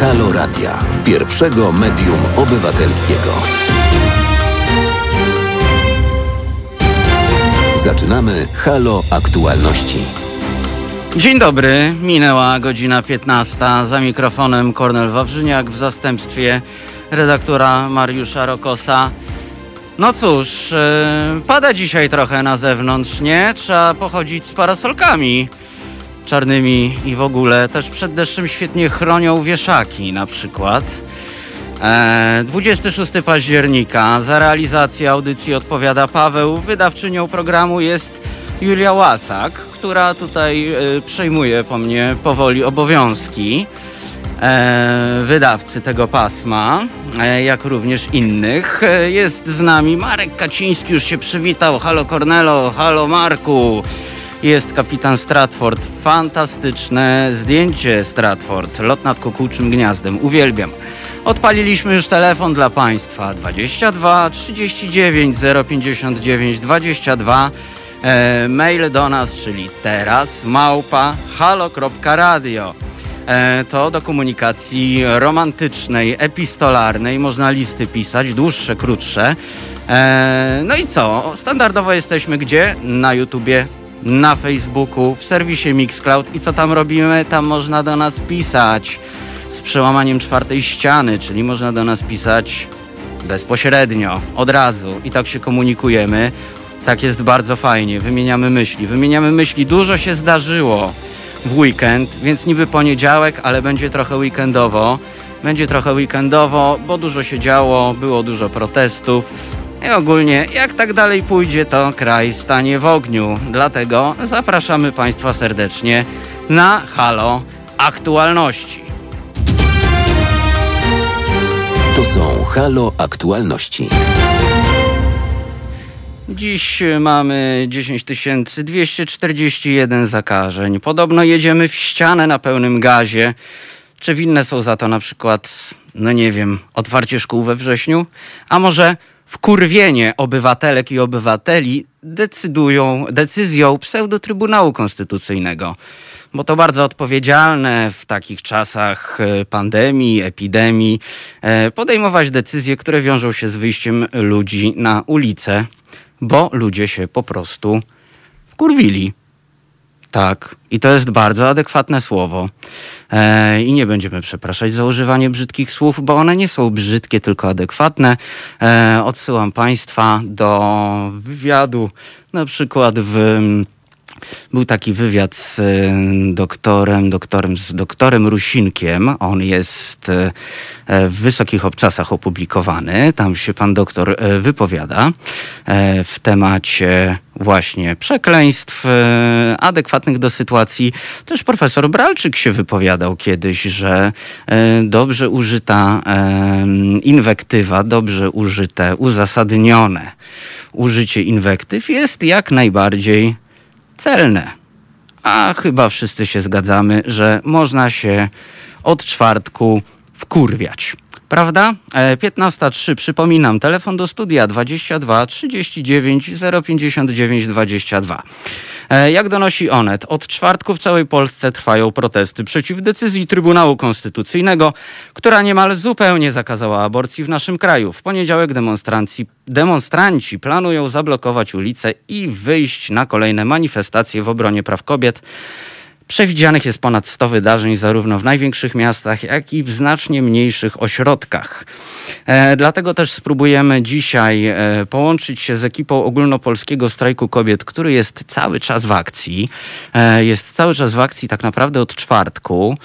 Halo Radia, pierwszego medium obywatelskiego. Zaczynamy Halo Aktualności. Dzień dobry, minęła godzina 15. Za mikrofonem Kornel Wawrzyniak w zastępstwie redaktora Mariusza Rokosa. No cóż, yy, pada dzisiaj trochę na zewnątrz, nie? Trzeba pochodzić z parasolkami czarnymi i w ogóle. Też przed deszczem świetnie chronią wieszaki na przykład. E, 26 października za realizację audycji odpowiada Paweł. Wydawczynią programu jest Julia Łasak, która tutaj e, przejmuje po mnie powoli obowiązki e, wydawcy tego pasma, e, jak również innych. E, Jest z nami Marek Kaciński, już się przywitał. Halo Cornelo, halo Marku. Jest kapitan Stratford. Fantastyczne zdjęcie Stratford. Lot nad kukułczym gniazdem. Uwielbiam. Odpaliliśmy już telefon dla Państwa 22 39 059 22. E, mail do nas, czyli teraz małpa halo.radio. E, to do komunikacji romantycznej, epistolarnej. Można listy pisać, dłuższe, krótsze. E, no i co? Standardowo jesteśmy gdzie? Na YouTubie, na Facebooku, w serwisie Mixcloud. I co tam robimy? Tam można do nas pisać z przełamaniem czwartej ściany, czyli można do nas pisać bezpośrednio, od razu i tak się komunikujemy. Tak jest bardzo fajnie, wymieniamy myśli. Wymieniamy myśli, dużo się zdarzyło w weekend, więc niby poniedziałek, ale będzie trochę weekendowo. Będzie trochę weekendowo, bo dużo się działo, było dużo protestów. I ogólnie, jak tak dalej pójdzie, to kraj stanie w ogniu. Dlatego zapraszamy Państwa serdecznie na Halo Aktualności. To są Halo Aktualności. Dziś mamy 10 241 zakażeń. Podobno jedziemy w ścianę na pełnym gazie. Czy winne są za to na przykład, no nie wiem, otwarcie szkół we wrześniu? A może wkurwienie obywatelek i obywateli decydują decyzją pseudotrybunału konstytucyjnego? Bo to bardzo odpowiedzialne w takich czasach e, pandemii, epidemii e, podejmować decyzje, które wiążą się z wyjściem ludzi na ulicę bo ludzie się po prostu wkurwili. Tak, i to jest bardzo adekwatne słowo. E, I nie będziemy przepraszać za używanie brzydkich słów, bo one nie są brzydkie, tylko adekwatne. E, odsyłam Państwa do wywiadu, na przykład w. Był taki wywiad z y, doktorem, doktorem, z doktorem Rusinkiem. On jest y, w Wysokich Obcasach opublikowany. Tam się pan doktor wypowiada w temacie właśnie przekleństw adekwatnych do sytuacji. Też profesor Bralczyk się wypowiadał kiedyś, że dobrze użyta inwektywa, dobrze użyte, uzasadnione użycie inwektyw jest jak najbardziej celne. A chyba wszyscy się zgadzamy, że można się od czwartku wkurwiać. Prawda? 15.03, przypominam, telefon do studia 22 39 059 22. Jak donosi Onet, od czwartku w całej Polsce trwają protesty przeciw decyzji Trybunału Konstytucyjnego, która niemal zupełnie zakazała aborcji w naszym kraju. W poniedziałek demonstranci planują zablokować ulice i wyjść na kolejne manifestacje w obronie praw kobiet. Przewidzianych jest ponad 100 wydarzeń zarówno w największych miastach, jak i w znacznie mniejszych ośrodkach. E, dlatego też spróbujemy dzisiaj e, połączyć się z ekipą ogólnopolskiego strajku kobiet, który jest cały czas w akcji. E, jest cały czas w akcji tak naprawdę od czwartku.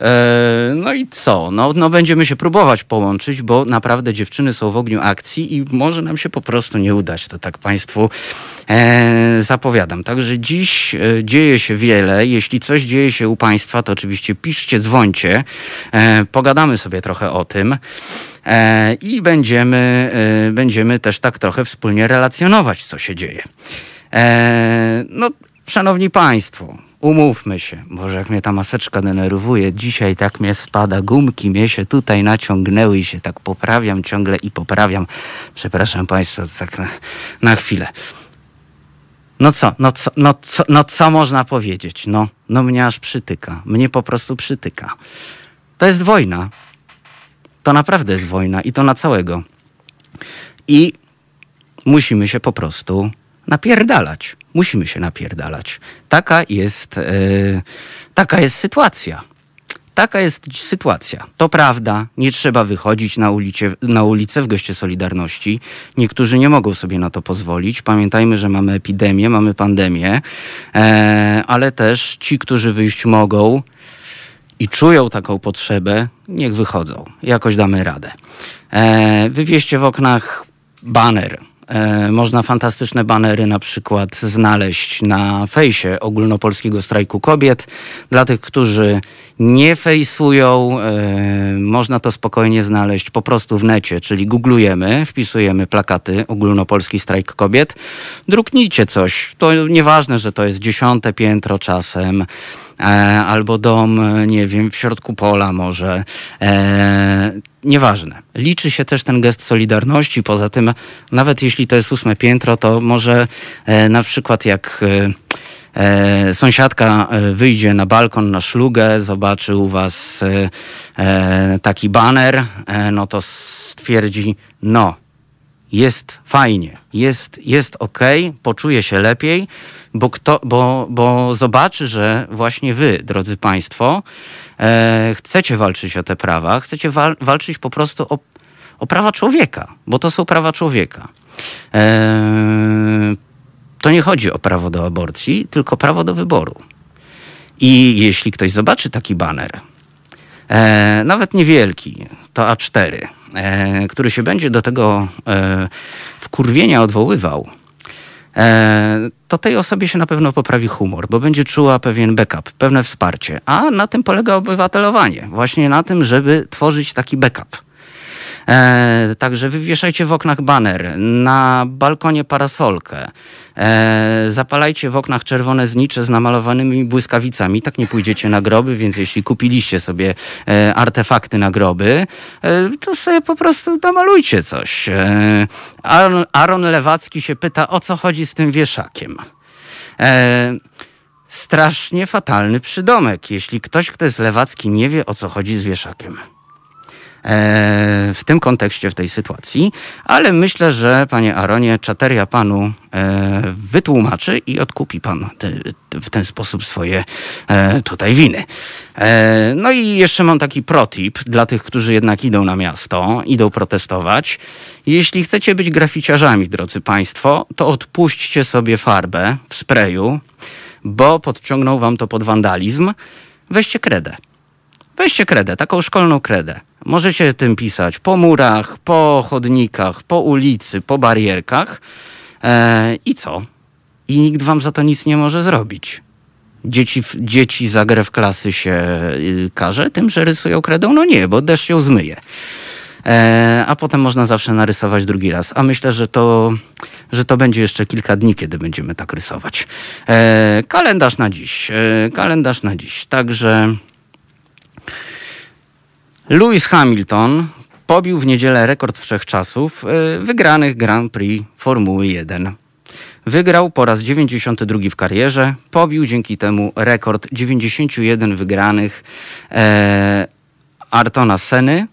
E, No i co? No, no będziemy się próbować połączyć, bo naprawdę dziewczyny są w ogniu akcji i może nam się po prostu nie udać. To tak Państwu e, zapowiadam. Także dziś e, dzieje się wiele. Jeśli coś dzieje się u Państwa, to oczywiście piszcie, dzwońcie. Pogadamy sobie trochę o tym. I będziemy, będziemy też tak trochę wspólnie relacjonować, co się dzieje. No, szanowni Państwo, umówmy się, może jak mnie ta maseczka denerwuje, dzisiaj tak mnie spada, gumki mnie się tutaj naciągnęły i się tak poprawiam ciągle i poprawiam. Przepraszam Państwa, tak na, na chwilę. No co, no co, no co, no co można powiedzieć? No, no mnie aż przytyka. Mnie po prostu przytyka. To jest wojna. To naprawdę jest wojna i to na całego. I musimy się po prostu napierdalać. Musimy się napierdalać. Taka jest, yy, taka jest sytuacja. Taka jest sytuacja. To prawda, nie trzeba wychodzić na, ulicie, na ulicę w goście Solidarności. Niektórzy nie mogą sobie na to pozwolić. Pamiętajmy, że mamy epidemię, mamy pandemię, e, ale też ci, którzy wyjść mogą i czują taką potrzebę, niech wychodzą. Jakoś damy radę. E, wywieźcie w oknach baner E, można fantastyczne banery na przykład znaleźć na fejsie ogólnopolskiego strajku kobiet. Dla tych, którzy nie fejsują, e, można to spokojnie znaleźć po prostu w necie, czyli googlujemy, wpisujemy plakaty ogólnopolski strajk kobiet. Druknijcie coś. To nieważne, że to jest dziesiąte piętro czasem e, albo dom, nie wiem, w środku pola może. Nieważne. Liczy się też ten gest solidarności. Poza tym, nawet jeśli to jest ósme piętro, to może e, na przykład jak e, e, sąsiadka e, wyjdzie na balkon, na szlugę, zobaczy u was e, e, taki baner, no to stwierdzi, no, jest fajnie, jest, jest ok, poczuje się lepiej, bo, kto, bo, bo zobaczy, że właśnie wy, drodzy Państwo, chcecie walczyć o te prawa, chcecie wal, walczyć po prostu o, o prawa człowieka, bo to są prawa człowieka. E, to nie chodzi o prawo do aborcji, tylko prawo do wyboru. I jeśli ktoś zobaczy taki baner, e, nawet niewielki, to A4, e, który się będzie do tego e, wkurwienia odwoływał, E, to tej osobie się na pewno poprawi humor, bo będzie czuła pewien backup, pewne wsparcie. A na tym polega obywatelowanie. Właśnie na tym, żeby tworzyć taki backup. E, także wywieszajcie w oknach baner, na balkonie parasolkę, e, zapalajcie w oknach czerwone znicze z namalowanymi błyskawicami. Tak nie pójdziecie na groby, więc jeśli kupiliście sobie e, artefakty na groby, e, to sobie po prostu namalujcie coś. E, Aaron, Aaron Lewacki się pyta, o co chodzi z tym wieszakiem. E, strasznie fatalny przydomek, jeśli ktoś, kto jest lewacki, nie wie o co chodzi z wieszakiem. E, w tym kontekście, w tej sytuacji, ale myślę, że panie Aronie, czateria panu e, wytłumaczy i odkupi pan w ten sposób swoje e, tutaj winy. No i jeszcze mam taki protip dla tych, którzy jednak idą na miasto, idą protestować. Jeśli chcecie być graficiarzami, drodzy państwo, to odpuśćcie sobie farbę w sprayu, bo podciągną wam to pod wandalizm. Weźcie kredę. Weźcie kredę, taką szkolną kredę. Możecie tym pisać po murach, po chodnikach, po ulicy, po barierkach. E, I co? I nikt wam za to nic nie może zrobić. Dzieci, dzieci za grę w klasy się y, karze tym, że rysują kredą? No nie, bo deszcz ją zmyje. E, a potem można zawsze narysować drugi raz. A myślę, że to, że to będzie jeszcze kilka dni, kiedy będziemy tak rysować. E, kalendarz na dziś. E, kalendarz na dziś. Także Lewis Hamilton pobił w niedzielę rekord wszechczasów y, wygranych Grand Prix Formuły 1. Wygrał po raz 92 w karierze, pobił dzięki temu rekord 91 wygranych e, Artona Seny,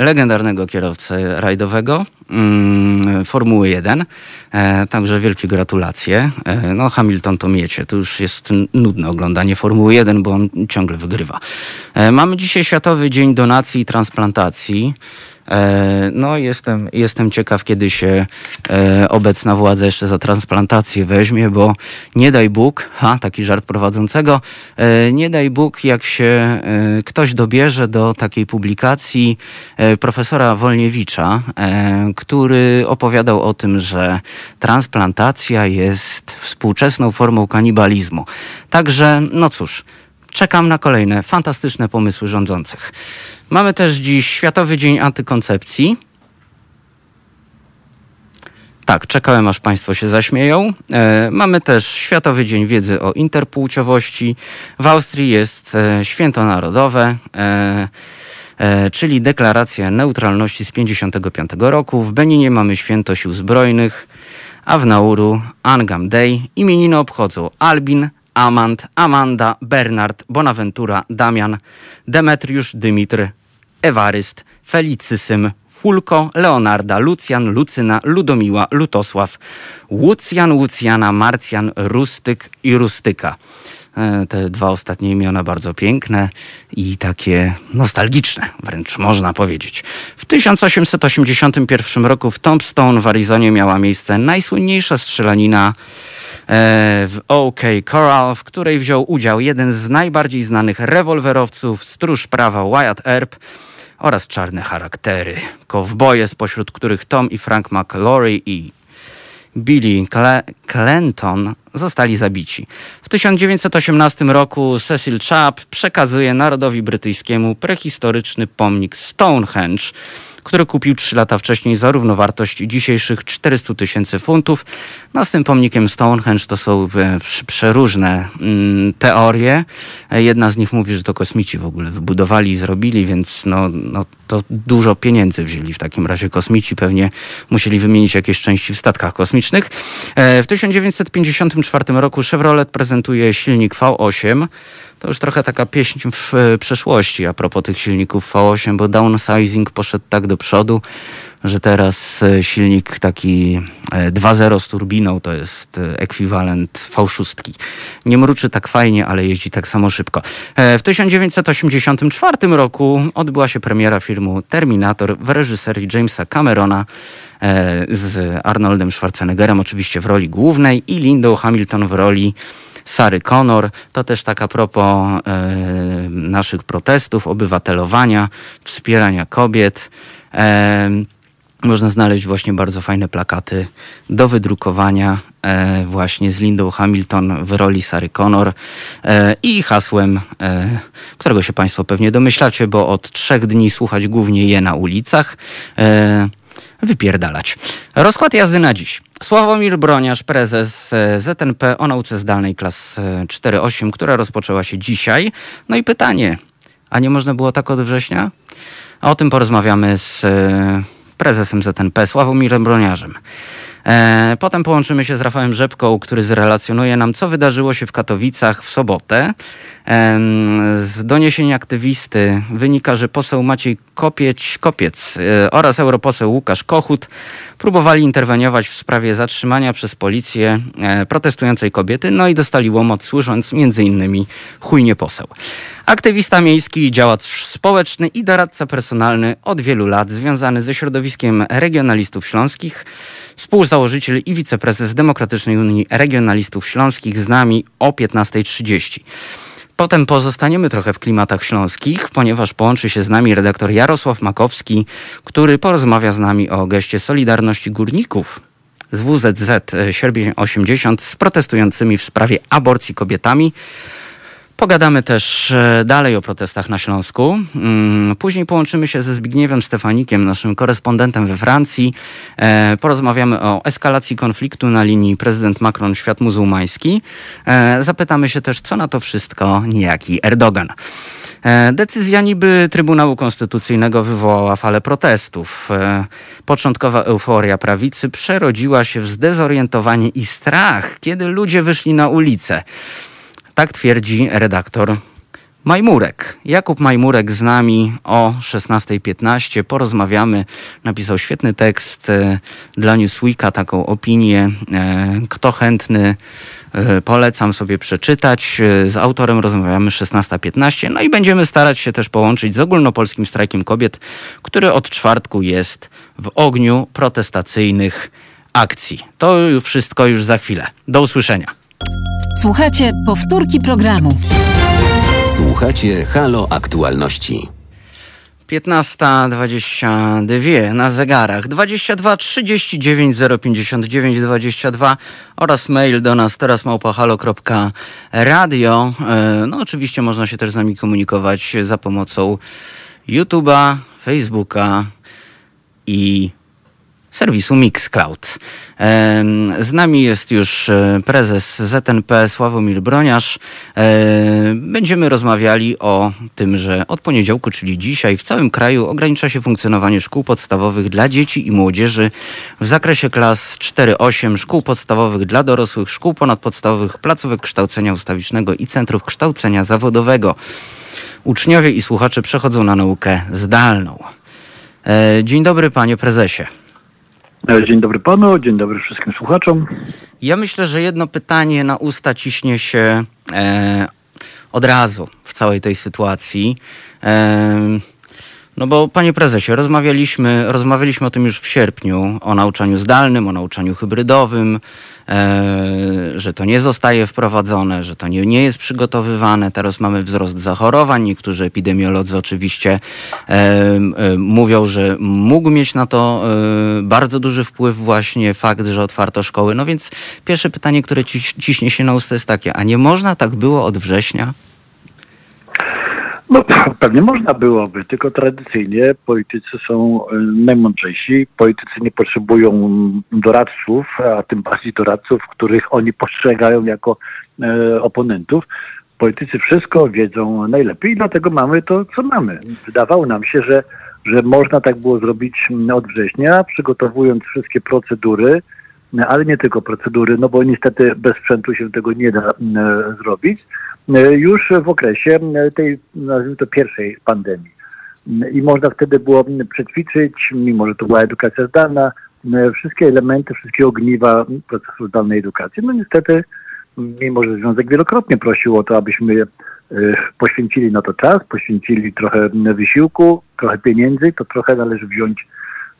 legendarnego kierowcy rajdowego mm, Formuły 1. E, także wielkie gratulacje. E, no Hamilton to miecie, to już jest nudne oglądanie Formuły 1, bo on ciągle wygrywa. E, mamy dzisiaj Światowy Dzień Donacji i Transplantacji. E, no, jestem, jestem ciekaw, kiedy się e, obecna władza jeszcze za transplantację weźmie, bo nie daj Bóg, ha, taki żart prowadzącego, e, nie daj Bóg, jak się ktoś dobierze do takiej publikacji profesora Wolniewicza, który opowiadał o tym, że transplantacja jest współczesną formą kanibalizmu. Także, no cóż, czekam na kolejne fantastyczne pomysły rządzących. Mamy też dziś Światowy Dzień Antykoncepcji. Tak, czekałem aż Państwo się zaśmieją. E, mamy też Światowy Dzień Wiedzy o Interpłciowości. W Austrii jest e, Święto Narodowe, e, e czyli Deklaracja Neutralności z 1955 roku. W Beninie mamy Święto Sił Zbrojnych. a w Nauru Angam Day imieniny obchodzą Albin, Amand, Amanda, Bernard, Bonaventura, Damian, Demetriusz, Dymitr, Ewaryst, Felicysym, Fulko, Leonarda, Lucjan, Lucyna, Ludomiła, Lutosław, Łucjan, Łucjana, Marcjan, Rustyk i Rustyka. E, te dwa ostatnie imiona bardzo piękne i takie nostalgiczne, wręcz można powiedzieć. W 1881 roku w Tombstone w Arizonie miała miejsce najsłynniejsza strzelanina e, w OK Corral, w której wziął udział jeden z najbardziej znanych rewolwerowców, stróż prawa Wyatt Earp oraz czarne charaktery. Kowboje, spośród których Tom i Frank McLaury i Billy Clinton zostali zabici. W 1918 roku Cecil Chapp przekazuje narodowi brytyjskiemu prehistoryczny pomnik Stonehenge, który kupił trzy lata wcześniej za równowartość dzisiejszych 400 tysięcy funtów. Tym pomnikiem Stonehenge to są e, przeróżne mm, teorie. E, jedna z nich mówi, że to kosmici w ogóle wybudowali i zrobili, więc no, no to dużo pieniędzy wzięli w takim razie kosmici. Pewnie musieli wymienić jakieś części w statkach kosmicznych. E, w 1954 roku Chevrolet prezentuje silnik V8 to już trochę taka pieśń w e, przeszłości a propos tych silników V8, bo downsizing poszedł tak do przodu, że teraz e, silnik taki 2.0 e, z turbiną to jest ekwiwalent V6. Nie mruczy tak fajnie, ale jeździ tak samo szybko. W 1984 roku odbyła się premiera filmu Terminator w reżyserii Jamesa Camerona z Arnoldem Schwarzeneggerem oczywiście w roli głównej i Lindą Hamilton w roli Sary Connor. To też tak a propos e, naszych protestów, obywatelowania, wspierania kobiet. E, można znaleźć właśnie bardzo fajne plakaty do wydrukowania e, właśnie z Lindą Hamilton w roli Sary Connor i hasłem, którego się Państwo pewnie domyślacie, bo od trzech dni słuchać głównie je na ulicach. Wypierdalać. Rozkład jazdy na dziś. Sławomir Broniarz, prezes e, ZNP o nauce zdalnej klas 4.8, e, która rozpoczęła się dzisiaj. No i pytanie, a nie można było tak od września? A o tym porozmawiamy z e, prezesem ZNP, Sławomirem Broniarzem. Potem połączymy się z Rafałem Rzepką, który zrelacjonuje nam, co wydarzyło się w Katowicach w sobotę. Z doniesień aktywisty wynika, że poseł Maciej Kopieć, Kopiec oraz europoseł Łukasz Kochut próbowali interweniować w sprawie zatrzymania przez policję e, protestującej kobiety, no i dostali łomot słysząc innymi chujnie poseł. Aktywista miejski, działacz społeczny i doradca personalny od wielu lat związany ze środowiskiem regionalistów śląskich, współzałożyciel i wiceprezes Demokratycznej Unii Regionalistów Śląskich z nami o 15.30. Potem pozostaniemy trochę w klimatach śląskich, ponieważ połączy się z nami redaktor Jarosław Makowski, który porozmawia z nami o geście Solidarności Górników z WZZ Sierpień 80 z protestującymi w sprawie aborcji kobietami. Pogadamy też e, dalej o protestach na Śląsku. Mm, później połączymy się ze Zbigniewem Stefanikiem, naszym korespondentem we Francji. E, porozmawiamy o eskalacji konfliktu na linii prezydent Macron-Świat Muzułmański. E, zapytamy się też, co na to wszystko niejaki Erdogan. Decyzja niby Trybunału Konstytucyjnego wywołała falę protestów. Początkowa euforia prawicy przerodziła się w zdezorientowanie i strach, kiedy ludzie wyszli na ulicę. Tak twierdzi redaktor Majmurek. Jakub Majmurek z nami o 16.15. Porozmawiamy. Napisał świetny tekst e, dla Newsweeka, taką opinię. E, kto chętny, e, polecam sobie przeczytać. Z autorem rozmawiamy 16.15. No i będziemy starać się też połączyć z ogólnopolskim strajkiem kobiet, który od czwartku jest w ogniu protestacyjnych akcji. To wszystko już za chwilę. Do usłyszenia. Słuchajcie powtórki programu. Słuchacie Halo Aktualności. 15.22 na zegarach 22 39 059 22 oraz mail do nas teraz małpahalo.radio. E, no oczywiście można się też z nami komunikować za pomocą YouTube'a, Facebooka i serwisu Mixcloud. Z nami jest już e, prezes ZNP Sławomir Broniarz. E, będziemy rozmawiali o tym, że od poniedziałku, czyli dzisiaj w całym kraju ogranicza się funkcjonowanie szkół podstawowych dla dzieci i młodzieży w zakresie klas 4-8, szkół podstawowych dla dorosłych, szkół ponadpodstawowych, placówek kształcenia ustawicznego i centrów kształcenia zawodowego. Uczniowie i słuchacze przechodzą na naukę zdalną. E, dzień dobry, panie prezesie. E, dzień dobry panu, dzień dobry wszystkim słuchaczom. Ja myślę, że jedno pytanie na usta ciśnie się e, od razu w całej tej sytuacji. E, no bo panie prezesie, rozmawialiśmy, rozmawialiśmy o tym już w sierpniu, o nauczaniu zdalnym, o nauczaniu hybrydowym, że to nie zostaje wprowadzone, że to nie, nie jest przygotowywane. Teraz mamy wzrost zachorowań. Niektórzy epidemiolodzy oczywiście e, e, mówią, że mógł mieć na to bardzo duży wpływ właśnie fakt, że otwarto szkoły. No więc pierwsze pytanie, które ciśnie się na usta jest takie, a nie można tak było od września? No, pewnie można byłoby, tylko tradycyjnie politycy są e, najmądrzejsi. Politycy nie potrzebują doradców, a tym bardziej doradców, których oni postrzegają jako e, oponentów. Politycy wszystko wiedzą najlepiej i dlatego mamy to, co mamy. Wydawało nam się, że, że można tak było zrobić od września, przygotowując wszystkie procedury, ale nie tylko procedury, no bo niestety bez sprzętu się tego nie da e, zrobić już w okresie e, tej, nazwijmy to, pierwszej pandemii. I można wtedy było przećwiczyć, mimo że to była edukacja zdalna, e, wszystkie elementy, wszystkie ogniwa procesu zdalnej edukacji. No niestety, mimo że Związek wielokrotnie prosił o to, abyśmy poświęcili na to czas, poświęcili trochę wysiłku, trochę pieniędzy, to trochę należy wziąć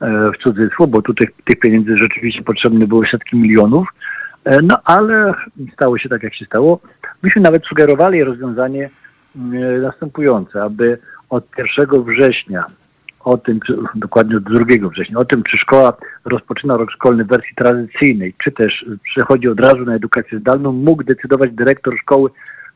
w cudzysłów, bo tutaj tych pieniędzy rzeczywiście potrzebne były setki milionów, no ale stało się tak, jak się stało. Myśmy nawet sugerowali rozwiązanie mm, następujące, aby od 1 września, o tym, dokładnie od 2 września, o tym, czy szkoła rozpoczyna rok szkolny w wersji tradycyjnej, czy też przechodzi od razu na edukację zdalną, mógł decydować dyrektor szkoły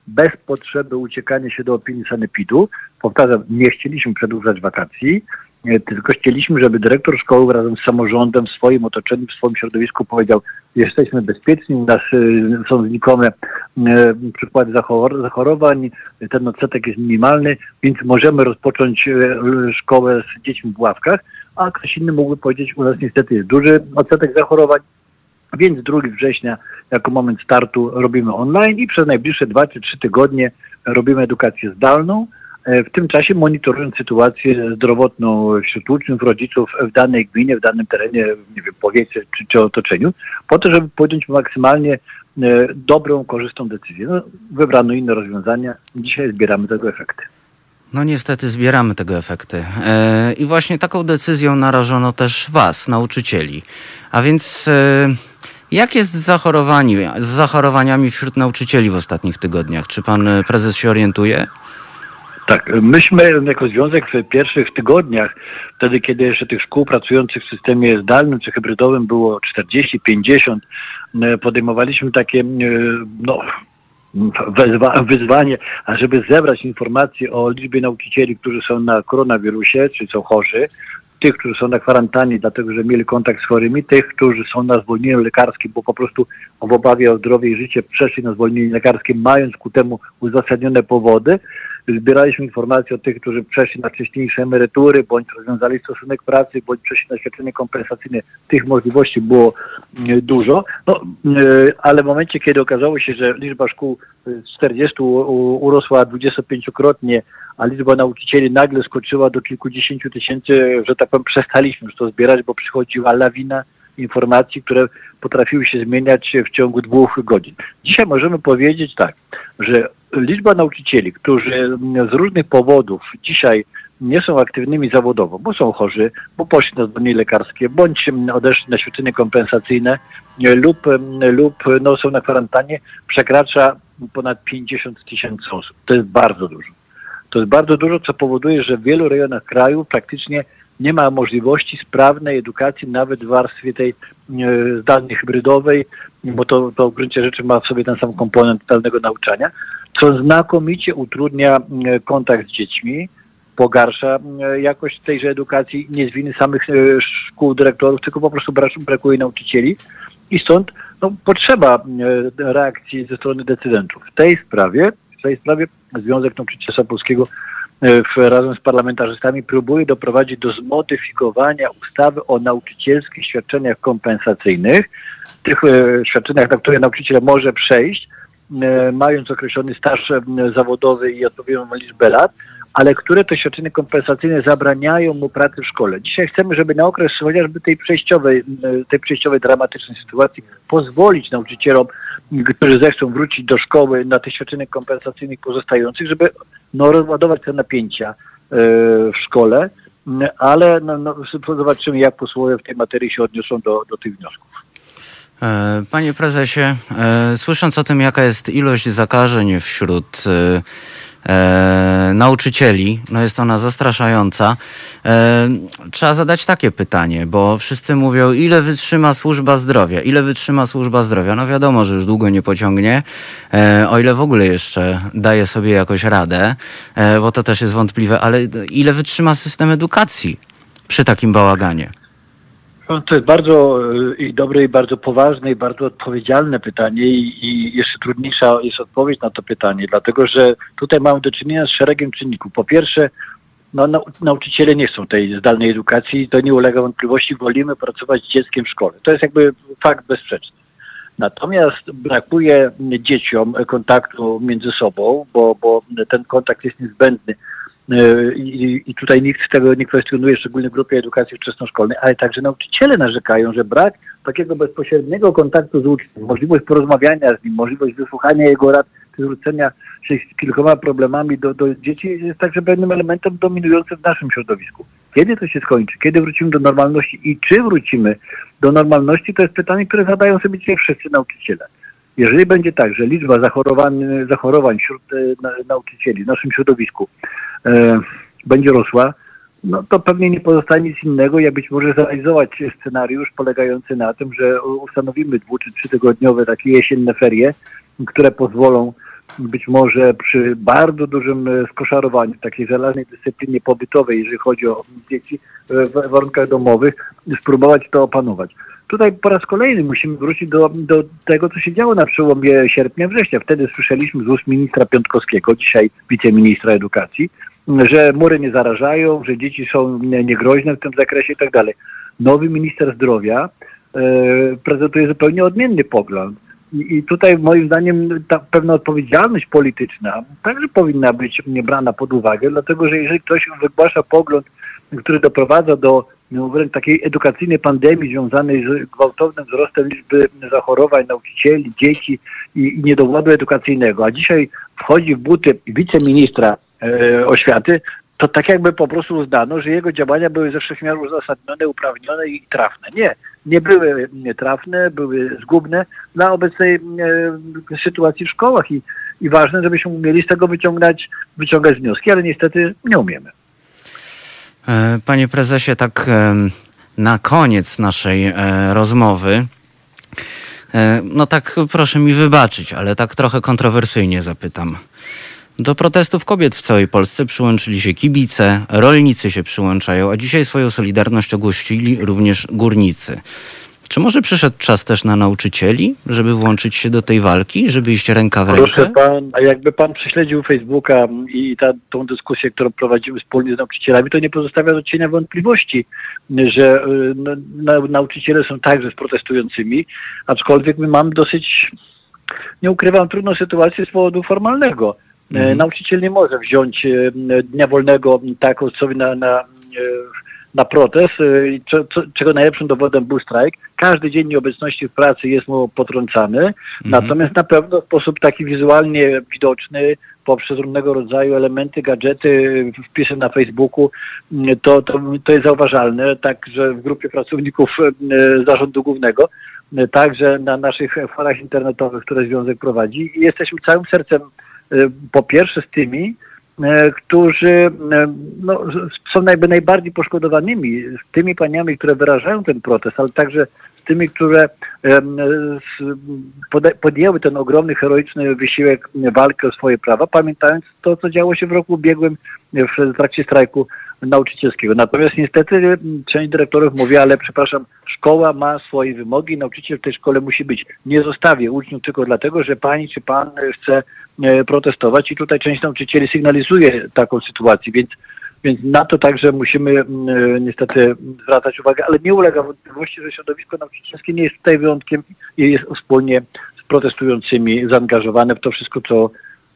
bez potrzeby uciekania się do opinii sanepidu. Powtarzam, nie chcieliśmy przedłużać wakacji, tylko chcieliśmy, żeby dyrektor szkoły razem z samorządem, w swoim otoczeniu, w swoim środowisku powiedział, jesteśmy bezpieczni, nas y, są znikome y, przykłady zachorowań, ten odsetek jest minimalny, więc możemy rozpocząć szkołę z dziećmi w ławkach, a ktoś inny mógłby powiedzieć, u nas niestety jest duży odsetek zachorowań, więc 2 września jako moment startu robimy online i przez najbliższe 2 czy 3 tygodnie robimy edukację zdalną, E, w tym czasie monitorując sytuację zdrowotną wśród uczniów, rodziców w danej gminie, w danym terenie, nie wiem, powiecie czy, czy otoczeniu, po to, żeby podjąć maksymalnie e, dobrą, korzystną decyzję. No, wybrano inne rozwiązania, dzisiaj zbieramy tego efekty. No niestety zbieramy tego efekty. E, I właśnie taką decyzją narażono też Was, nauczycieli. A więc jak jest z, z zachorowaniami wśród nauczycieli w ostatnich tygodniach? Czy Pan Prezes się orientuje? Tak, myśmy jako związek w pierwszych tygodniach, wtedy kiedy jeszcze tych szkół pracujących w systemie zdalnym czy hybrydowym było 40, 50, e, podejmowaliśmy takie e, no, wyzwanie, ażeby zebrać informacje o liczbie nauczycieli, którzy są na koronawirusie, czy są chorzy, tych, którzy są na kwarantannie, dlatego że mieli kontakt z chorymi, tych, którzy są na zwolnieniu lekarskim, bo po prostu w obawie o zdrowie i życie przeszli na zwolnienie lekarskie, mając ku temu uzasadnione powody zbieraliśmy informacje o tych, którzy przeszli na wcześniejsze emerytury, bądź rozwiązali stosunek pracy, bądź przeszli na świadczenie kompensacyjne. Tych możliwości było e, dużo, no, e, ale w momencie, kiedy okazało się, że liczba szkół z 40 urosła 25-krotnie, a liczba nauczycieli nagle skoczyła do kilkudziesięciu tysięcy, że tak powiem, przestaliśmy już to zbierać, bo przychodziła lawina informacji, które potrafiły się zmieniać w ciągu dwóch godzin. Dzisiaj możemy powiedzieć tak, że liczba nauczycieli, którzy z różnych powodów dzisiaj nie są aktywnymi zawodowo, bo są chorzy, bo poszli na zwolnienie lekarskie, bądź odeszli na świadczenie kompensacyjne lub, lub no, są na kwarantannie, przekracza ponad 50 tysięcy osób. To jest bardzo dużo. To jest bardzo dużo, co powoduje, że w wielu rejonach kraju praktycznie nie ma możliwości sprawnej edukacji nawet w warstwie tej e, zdalnej, hybrydowej, bo to, to w gruncie rzeczy ma w sobie ten sam komponent zdalnego nauczania, co znakomicie utrudnia e, kontakt z dziećmi, pogarsza e, jakość tejże edukacji nie z winy samych szkół, dyrektorów, tylko po prostu brak- brakuje nauczycieli i stąd no, potrzeba reakcji ze strony decydentów. W tej sprawie, w tej sprawie Związek Nauczycielstwa Polskiego w, razem z parlamentarzystami próbuje doprowadzić do zmodyfikowania ustawy o nauczycielskich świadczeniach kompensacyjnych, tych e, świadczeniach, na które nauczyciel może przejść, e, mając określony staż e, zawodowy i odpowiednią liczbę lat, ale które to świadczenia kompensacyjne zabraniają mu pracy w szkole. Dzisiaj chcemy, żeby na okres chociażby tej przejściowej, e, tej przejściowej dramatycznej sytuacji pozwolić nauczycielom, którzy zechcą wrócić do szkoły na tych świadczeniach kompensacyjnych pozostających, żeby no, rozładować te napięcia e, w szkole, m, ale no, no, zobaczymy, jak posłowie w tej materii się odniosą do, do tych wniosków. E, Panie prezesie, e, słysząc o tym, jaka jest ilość zakażeń wśród e, nauczycieli, no jest ona zastraszająca. E, trzeba zadać takie pytanie, bo wszyscy mówią, ile wytrzyma służba zdrowia, ile wytrzyma służba zdrowia. No wiadomo, że już długo nie pociągnie, e, o ile w ogóle jeszcze daje sobie jakoś radę, e, bo to też jest wątpliwe, ale ile wytrzyma system edukacji przy takim bałaganie? No, To jest bardzo y, i dobre, i bardzo poważne, i bardzo odpowiedzialne pytanie i, i jeszcze trudniejsza jest odpowiedź na to pytanie, dlatego że tutaj mamy do czynienia z szeregiem czynników. Po pierwsze, no, nau- nauczyciele nie chcą tej zdalnej edukacji, to nie ulega wątpliwości, wolimy pracować z dzieckiem w szkole. To jest jakby fakt bezsprzeczny. Natomiast brakuje dzieciom kontaktu między sobą, bo, bo ten kontakt jest niezbędny. Yy, I, I tutaj nikt tego nie kwestionuje, szczególnie w grupie edukacji wczesnoszkolnej, ale także nauczyciele narzekają, że brak takiego bezpośredniego kontaktu z uczniem, możliwość porozmawiania z nim, możliwość wysłuchania jego rad, zwrócenia się z kilkoma problemami do, do dzieci jest także pewnym elementem dominującym w naszym środowisku. Kiedy to się skończy? Kiedy wrócimy do normalności i czy wrócimy do normalności? To jest pytanie, które zadają sobie dzisiaj wszyscy nauczyciele. Jeżeli będzie tak, że liczba zachorowań, zachorowań wśród e, na, nauczycieli w naszym środowisku e, będzie rosła, no to pewnie nie pozostanie nic innego, jak być może zrealizować scenariusz polegający na tym, że ustanowimy dwu czy trzytygodniowe takie jesienne ferie, które pozwolą być może przy bardzo dużym e, skoszarowaniu, takiej żelaznej dyscyplinie pobytowej, jeżeli chodzi o dzieci e, w warunkach domowych, spróbować to opanować. Tutaj po raz kolejny musimy wrócić do, do tego, co się działo na przełomie sierpnia, września. Wtedy słyszeliśmy z ust ministra Piątkowskiego, dzisiaj wiceministra edukacji, że mury nie zarażają, że dzieci są nie- niegroźne w tym zakresie i tak dalej. Nowy minister zdrowia e, prezentuje zupełnie odmienny pogląd. I, tutaj moim zdaniem ta pewna odpowiedzialność polityczna także powinna być brana pod uwagę, dlatego że jeżeli ktoś wygłasza pogląd, który doprowadza do no, wręcz takiej edukacyjnej pandemii związanej z gwałtownym wzrostem liczby zachorowań nauczycieli, dzieci i, i niedowodu edukacyjnego, a dzisiaj wchodzi w buty wiceministra oświaty, to tak jakby po prostu uznano, że jego działania były ze wszech miar uzasadnione, uprawnione i trafne. Nie, nie były trafne, były zgubne dla obecnej e, sytuacji w szkołach i, i ważne, żebyśmy umieli z tego wyciągać, wyciągać wnioski, ale niestety nie umiemy. E, Panie prezesie, tak na koniec naszej e, rozmowy, e, no tak proszę mi wybaczyć, ale tak trochę kontrowersyjnie zapytam. Do protestów kobiet w całej Polsce przyłączyli się kibice, rolnicy się przyłączają, a dzisiaj swoją solidarność ogłosili również górnicy. Czy może przyszedł czas też na nauczycieli, żeby włączyć się do tej walki, żeby iść ręka w Proszę rękę? pan, a jakby pan prześledził Facebooka i ta, tą dyskusję, którą prowadzimy wspólnie z nauczycielami, to nie pozostawia do cienia wątpliwości, że no, na, nauczyciele są także z protestującymi, aczkolwiek my mamy dosyć, nie ukrywam, trudną sytuację z powodu formalnego. E, Nauczyciel nie może wziąć e, dnia wolnego tak sobie na, na, e, na protest, czego najlepszym dowodem był strajk. Każdy dzień nieobecności w pracy jest mu potrącany, natomiast na pewno w sposób taki wizualnie widoczny, poprzez różnego rodzaju elementy, gadżety, wpisy na Facebooku, to, to, to jest zauważalne, także w grupie pracowników zarządu głównego, także na naszych forach internetowych, które Związek prowadzi i jesteśmy całym sercem po pierwsze z tymi, e, którzy e, no, są najbardziej poszkodowanymi, z tymi paniami, które wyrażają ten protest, ale także tymi, które podjęły ten ogromny, heroiczny wysiłek walki o swoje prawa, pamiętając to, co działo się w roku ubiegłym w trakcie strajku nauczycielskiego. Natomiast niestety część dyrektorów mówi, ale przepraszam, szkoła ma swoje wymogi, nauczyciel w tej szkole musi być. Nie zostawię uczniów tylko dlatego, że pani czy pan chce e, protestować i tutaj część nauczycieli sygnalizuje taką sytuację, więc więc na to także musimy mm, e, niestety zwracać uwagę, ale nie ulega wątpliwości, że środowisko nauczycielskie nie jest tutaj wyjątkiem i jest wspólnie z protestującymi zaangażowane w to wszystko, co,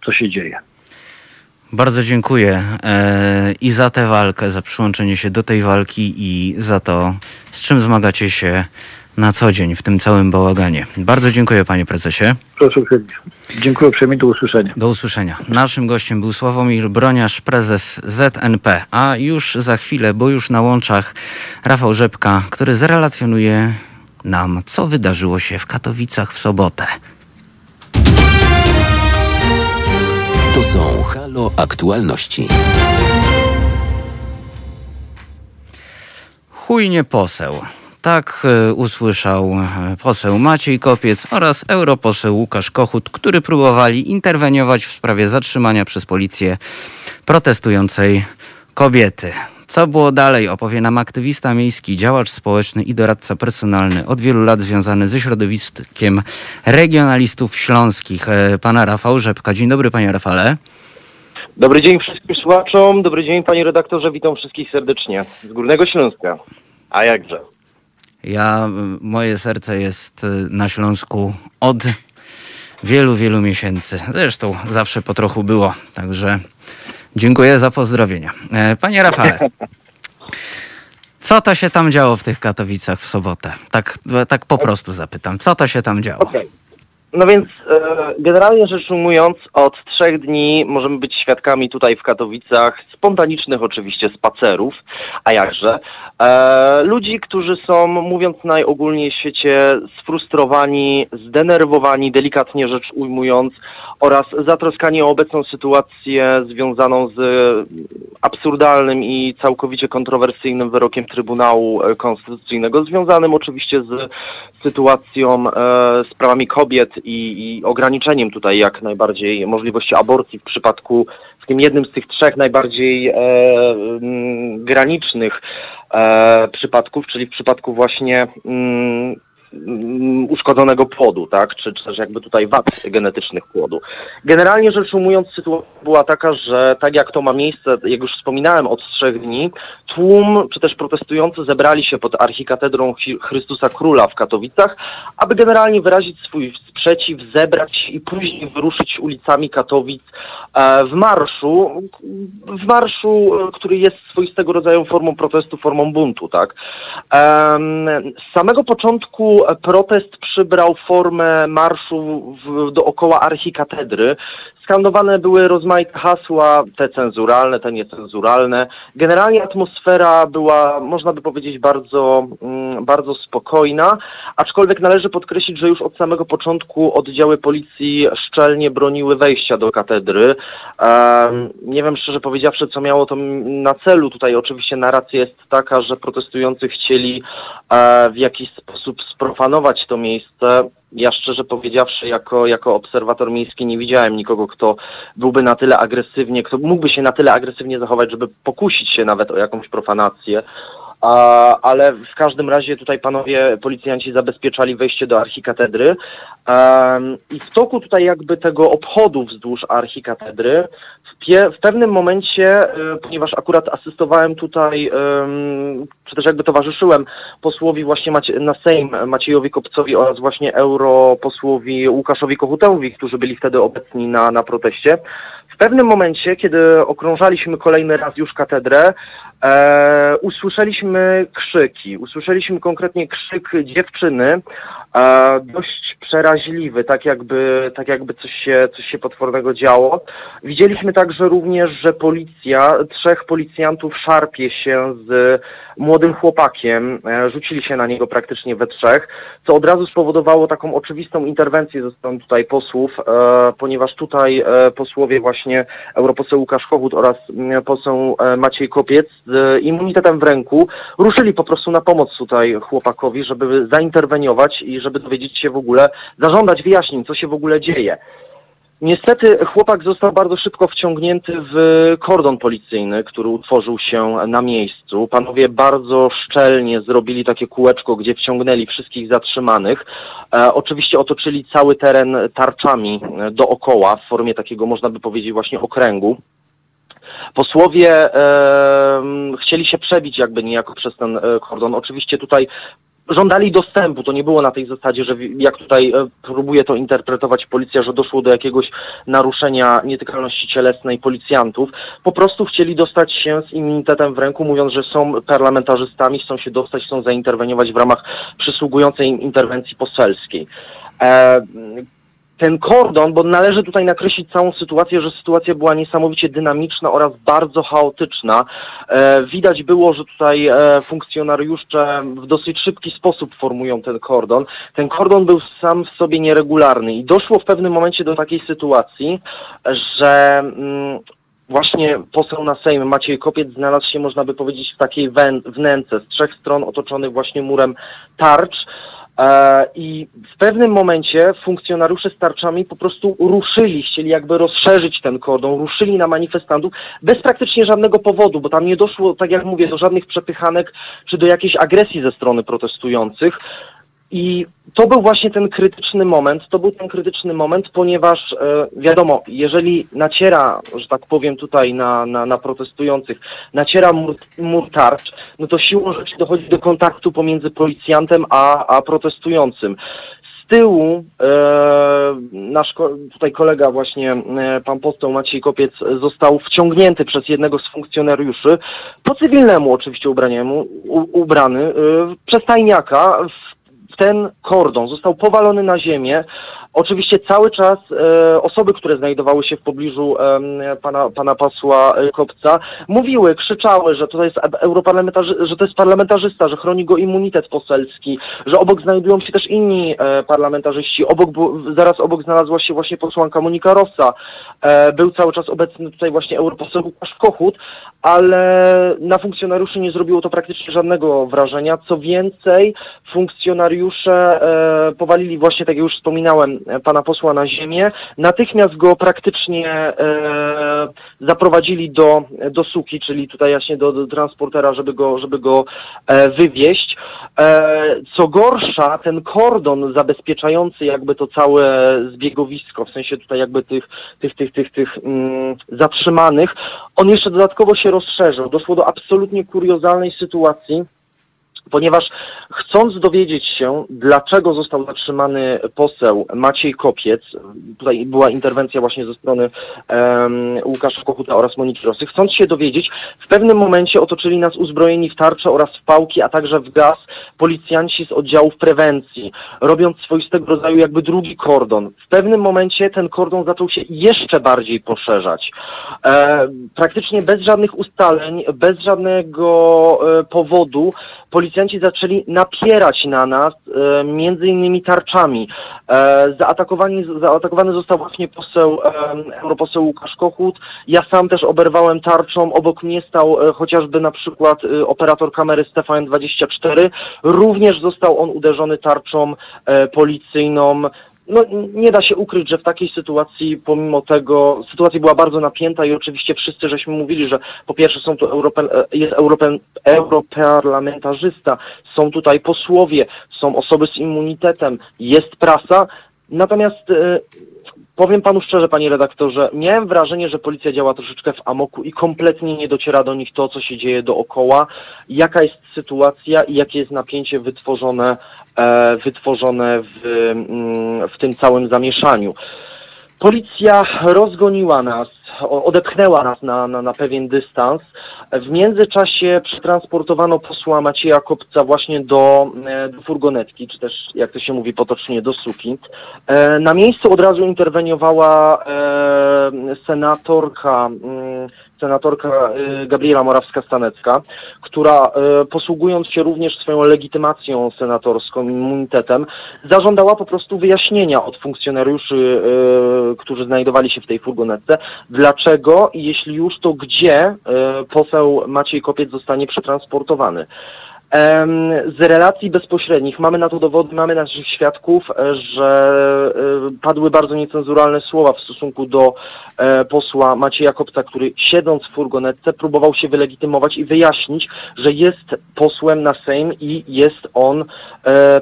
co się dzieje. Bardzo dziękuję e, i za tę walkę, za przyłączenie się do tej walki i za to, z czym zmagacie się na co dzień w tym całym bałaganie. Bardzo dziękuję panie prezesie. Proszę uprzejmie. Dziękuję uprzejmie, do usłyszenia. Do usłyszenia. Naszym gościem był Sławomir Broniarz, prezes ZNP, a już za chwilę, bo już na łączach Rafał Rzepka, który zrelacjonuje nam, co wydarzyło się w Katowicach w sobotę. To są Halo Aktualności. Chujnie poseł. Tak e, usłyszał e, poseł Maciej Kopiec oraz europoseł Łukasz Kochut, który próbowali interweniować w sprawie zatrzymania przez policję protestującej kobiety. Co było dalej, opowie nam aktywista miejski, działacz społeczny i doradca personalny, od wielu lat związany ze środowiskiem regionalistów śląskich, e, pana Rafał Rzepka. Dzień dobry, panie Rafale. Dobry dzień wszystkim słuchaczom, dobry dzień panie redaktorze, witam wszystkich serdecznie z Górnego Śląska. A jakże? Ja, moje serce jest y, na Śląsku od wielu, wielu miesięcy. Zresztą zawsze po trochu było, także dziękuję za pozdrowienia. E, Panie Rafale, co to się tam działo w tych Katowicach w sobotę? Tak, tak po prostu zapytam, co to się tam działo? Okej. No więc e, generalnie rzecz ujmując, od trzech dni możemy być świadkami tutaj w Katowicach spontanicznych oczywiście spacerów, a jakże. E, ludzi, którzy są, mówiąc najogólniej w świecie, sfrustrowani, zdenerwowani, delikatnie rzecz ujmując, oraz zatroskani o obecną sytuację związaną z absurdalnym i całkowicie kontrowersyjnym wyrokiem Trybunału e, Konstytucyjnego, związanym oczywiście z sytuacją, e, z prawami kobiet i, i ograniczeniem tutaj jak najbardziej możliwości aborcji w przypadku, w tym jednym z tych trzech najbardziej e, mm, granicznych e, przypadków, czyli w przypadku właśnie mm, mm, uszkodzonego płodu, tak, czy, czy też jakby tutaj wad genetycznych płodu. Generalnie rzecz ujmując, sytuacja była taka, że tak jak to ma miejsce, jak już wspominałem, od trzech dni, tłum, czy też protestujący zebrali się pod archikatedrą Chi- Chrystusa Króla w Katowicach, aby generalnie wyrazić swój sprzeciw, zebrać i później wyruszyć ulicami Katowic e, w marszu, w marszu, e, który jest swoistego rodzaju formą protestu, formą buntu, tak. Z samego początku protest przybrał formę marszu w, dookoła archikatedry. Skandowane były rozmaite hasła, te cenzuralne, te niecenzuralne. Generalnie atmosfera była, można by powiedzieć, bardzo, mm, bardzo spokojna, aczkolwiek należy podkreślić, że już od samego początku oddziały policji szczelnie broniły wejścia do katedry. Nie wiem szczerze powiedziawszy, co miało to na celu. Tutaj oczywiście narracja jest taka, że protestujący chcieli e, w jakiś sposób sprofanować to miejsce. Ja szczerze powiedziawszy, jako, jako obserwator miejski nie widziałem nikogo, kto byłby na tyle agresywnie, kto mógłby się na tyle agresywnie zachować, żeby pokusić się nawet o jakąś profanację. A, ale w każdym razie tutaj panowie policjanci zabezpieczali wejście do archikatedry. Em, i w toku tutaj jakby tego obchodu wzdłuż archikatedry w, pie, w pewnym momencie, e, ponieważ akurat asystowałem tutaj, em, czy też jakby towarzyszyłem posłowi właśnie Macie, na Sejm Maciejowi Kopcowi oraz właśnie europosłowi Łukaszowi Kochutełowi, którzy byli wtedy obecni na, na proteście. W pewnym momencie, kiedy okrążaliśmy kolejny raz już katedrę, e, usłyszeliśmy krzyki. Usłyszeliśmy konkretnie krzyk dziewczyny, e, dość przeraźliwy, tak jakby, tak jakby coś, się, coś się potwornego działo. Widzieliśmy także również, że policja, trzech policjantów szarpie się z młodym chłopakiem, e, rzucili się na niego praktycznie we trzech, co od razu spowodowało taką oczywistą interwencję ze strony tutaj posłów, e, ponieważ tutaj e, posłowie właśnie europoseł Łukasz Kochut oraz mm, poseł e, Maciej Kopiec z immunitetem w ręku ruszyli po prostu na pomoc tutaj chłopakowi, żeby zainterweniować i żeby dowiedzieć się w ogóle, zażądać wyjaśnień, co się w ogóle dzieje. Niestety chłopak został bardzo szybko wciągnięty w kordon policyjny, który utworzył się na miejscu. Panowie bardzo szczelnie zrobili takie kółeczko, gdzie wciągnęli wszystkich zatrzymanych. E, oczywiście otoczyli cały teren tarczami e, dookoła w formie takiego, można by powiedzieć, właśnie okręgu. Posłowie e, chcieli się przebić jakby niejako przez ten e, kordon. Oczywiście tutaj żądali dostępu. To nie było na tej zasadzie, że jak tutaj e, próbuje to interpretować policja, że doszło do jakiegoś naruszenia nietykalności cielesnej policjantów. Po prostu chcieli dostać się z immunitetem w ręku, mówiąc, że są parlamentarzystami, chcą się dostać, chcą zainterweniować w ramach przysługującej im interwencji poselskiej. E, ten kordon, bo należy tutaj nakreślić całą sytuację, że sytuacja była niesamowicie dynamiczna oraz bardzo chaotyczna. E, widać było, że tutaj e, funkcjonariusze w dosyć szybki sposób formują ten kordon. Ten kordon był sam w sobie nieregularny i doszło w pewnym momencie do takiej sytuacji, że mm, właśnie poseł na Sejm Maciej Kopiec znalazł się, można by powiedzieć, w takiej wnęce z trzech stron otoczony właśnie murem tarcz. E, I w pewnym momencie funkcjonariusze z tarczami po prostu ruszyli, chcieli jakby rozszerzyć ten kordon, ruszyli na manifestantów bez praktycznie żadnego powodu, bo tam nie doszło, tak jak mówię, do żadnych przepychanek czy do jakiejś agresji ze strony protestujących. I to był właśnie ten krytyczny moment, to był ten krytyczny moment, ponieważ e, wiadomo, jeżeli naciera, że tak powiem tutaj na, na, na protestujących, naciera mur, mur tarcz, no to siłą rzeczy dochodzi do kontaktu pomiędzy policjantem a, a protestującym. Z tyłu e, nasz tutaj kolega właśnie, e, pan poseł Maciej Kopiec został wciągnięty przez jednego z funkcjonariuszy, po cywilnemu oczywiście ubraniemu, u, ubrany, e, przez tajniaka w ten kordon, został powalony na ziemię. Oczywiście cały czas e, osoby, które znajdowały się w pobliżu em, pana, pana posła e, Kopca, mówiły, krzyczały, że to jest europarlamentarzy, że to jest parlamentarzysta, że chroni go immunitet poselski, że obok znajdują się też inni e, parlamentarzyści. Obok, zaraz obok znalazła się właśnie posłanka Monika Rossa. E, był cały czas obecny tutaj właśnie europoseł Łukasz Kochut, ale na funkcjonariuszy nie zrobiło to praktycznie żadnego wrażenia. Co więcej, funkcjonariusze e, powalili właśnie, tak jak już wspominałem, e, pana posła na ziemię. Natychmiast go praktycznie e, zaprowadzili do, do suki, czyli tutaj właśnie do, do transportera, żeby go, żeby go e, wywieźć. E, co gorsza, ten kordon zabezpieczający jakby to całe zbiegowisko, w sensie tutaj jakby tych, tych, tych, tych, tych mm, zatrzymanych, on jeszcze dodatkowo się rozszerzył. Doszło do absolutnie kuriozalnej sytuacji, ponieważ chcąc dowiedzieć się, dlaczego został zatrzymany poseł Maciej Kopiec, tutaj była interwencja właśnie ze strony em, Łukasza Kochuta oraz Moniki Rosy, chcąc się dowiedzieć, w pewnym momencie otoczyli nas uzbrojeni w tarcze oraz w pałki, a także w gaz policjanci z oddziałów prewencji, robiąc swoistego rodzaju jakby drugi kordon. W pewnym momencie ten kordon zaczął się jeszcze bardziej poszerzać. E, praktycznie bez żadnych ustaleń, bez żadnego e, powodu policjanci zaczęli napierać na nas e, między innymi tarczami. E, zaatakowani, zaatakowany został właśnie poseł, e, europoseł Łukasz Kochut. Ja sam też oberwałem tarczą. Obok mnie stał e, chociażby na przykład e, operator kamery Stefan 24. Również został on uderzony tarczą e, policyjną. No, nie da się ukryć, że w takiej sytuacji, pomimo tego, sytuacja była bardzo napięta i oczywiście wszyscy żeśmy mówili, że po pierwsze są tu Europe, jest Europe, europarlamentarzysta, są tutaj posłowie, są osoby z immunitetem, jest prasa. Natomiast e, powiem panu szczerze, panie redaktorze, miałem wrażenie, że policja działa troszeczkę w amoku i kompletnie nie dociera do nich to, co się dzieje dookoła, jaka jest sytuacja i jakie jest napięcie wytworzone, e, wytworzone w, mm, w tym całym zamieszaniu. Policja rozgoniła nas odepchnęła nas na, na, na pewien dystans. W międzyczasie przetransportowano posła Macieja Kopca właśnie do, e, do furgonetki, czy też jak to się mówi potocznie do suki. E, Na miejscu od razu interweniowała e, senatorka, mm, senatorka e, Gabriela Morawska-Stanecka, która e, posługując się również swoją legitymacją senatorską, immunitetem, zażądała po prostu wyjaśnienia od funkcjonariuszy, e, którzy znajdowali się w tej furgonetce, dlaczego i jeśli już, to gdzie poseł Maciej Kopiec zostanie przetransportowany. Z relacji bezpośrednich mamy na to dowody, mamy naszych świadków, e, że e, padły bardzo niecenzuralne słowa w stosunku do e, posła Macieja Kopca, który siedząc w furgonetce próbował się wylegitymować i wyjaśnić, że jest posłem na Sejm i jest on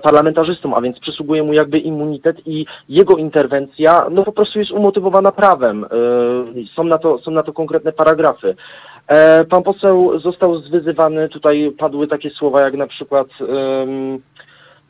parlamentarzystą, a więc przysługuje mu jakby immunitet i jego interwencja no po prostu jest umotywowana prawem. Są na to, są na to konkretne paragrafy. E, Pan poseł został zwyzywany, tutaj padły takie słowa jak na przykład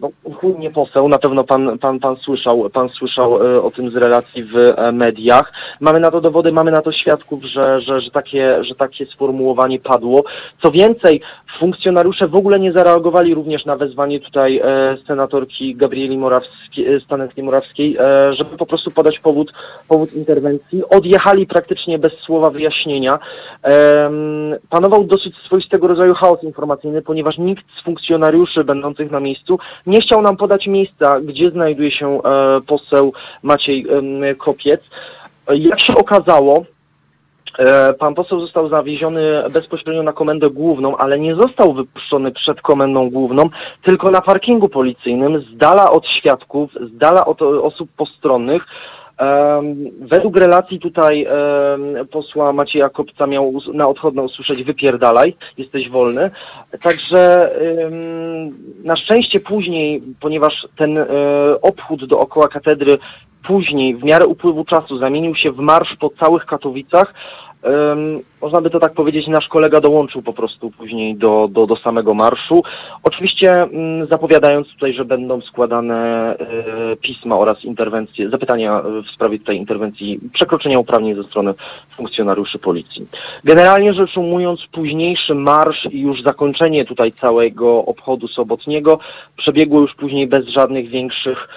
no, chuj nie poseł, na pewno pan, pan, pan słyszał, pan słyszał e, o tym z relacji w e, mediach. Mamy na to dowody, mamy na to świadków, że, że, że, takie, że takie sformułowanie padło. Co więcej, funkcjonariusze w ogóle nie zareagowali również na wezwanie tutaj e, senatorki Gabrieli Morawskiej, e, Staneckiej Morawskiej, e, żeby po prostu podać powód, powód interwencji. Odjechali praktycznie bez słowa wyjaśnienia. Em, panował dosyć swoistego rodzaju chaos informacyjny, ponieważ nikt z funkcjonariuszy będących na miejscu nie chciał nam podać miejsca, gdzie znajduje się e, poseł Maciej em, Kopiec. Jak się okazało, e, pan poseł został zawieziony bezpośrednio na komendę główną, ale nie został wypuszczony przed komendą główną, tylko na parkingu policyjnym, z dala od świadków, z dala od osób postronnych. Według relacji tutaj posła Macieja Kopca miał na odchodne usłyszeć wypierdalaj, jesteś wolny. Także na szczęście później, ponieważ ten e, obchód dookoła katedry później, w miarę upływu czasu, zamienił się w marsz po całych Katowicach, em, można by to tak powiedzieć, nasz kolega dołączył po prostu później do, do, do samego marszu. Oczywiście mm, zapowiadając tutaj, że będą składane e, pisma oraz interwencje, zapytania e, w sprawie tej interwencji przekroczenia uprawnień ze strony funkcjonariuszy policji. Generalnie rzecz ujmując, późniejszy marsz i już zakończenie tutaj całego obchodu sobotniego przebiegło już później bez żadnych większych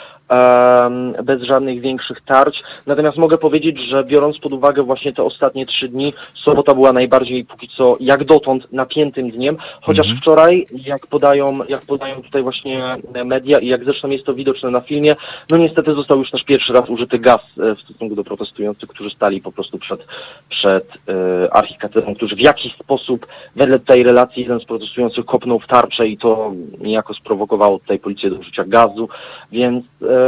bez żadnych większych tarć. Natomiast mogę powiedzieć, że biorąc pod uwagę właśnie te ostatnie trzy dni, sobota była najbardziej póki co jak dotąd napiętym dniem, chociaż wczoraj, jak podają, jak podają tutaj właśnie media i jak zresztą jest to widoczne na filmie, no niestety został już też pierwszy raz użyty gaz e, w stosunku do protestujących, którzy stali po prostu przed, przed e, archikatedrą, którzy w jakiś sposób, wedle tej relacji, jeden z protestujących kopnął w tarczę i to niejako sprowokowało tutaj policję do użycia gazu, więc e,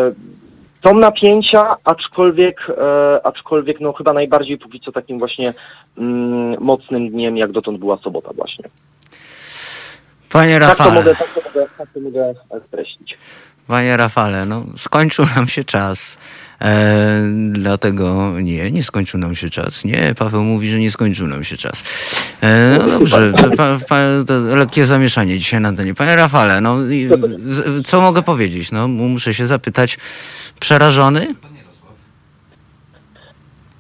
są napięcia, aczkolwiek, e, aczkolwiek no chyba najbardziej póki co takim właśnie mm, mocnym dniem, jak dotąd była sobota właśnie. Panie Tak to Rafale, mogę, tak to mogę, tak to mogę panie Rafale, no skończył nam się czas. E, dlatego nie, nie skończył nam się czas. Nie, Paweł mówi, że nie skończył nam się czas. E, no dobrze, pa, pa, to lekkie zamieszanie dzisiaj na antenie. Panie Rafale, no z, co mogę powiedzieć? No muszę się zapytać, przerażony?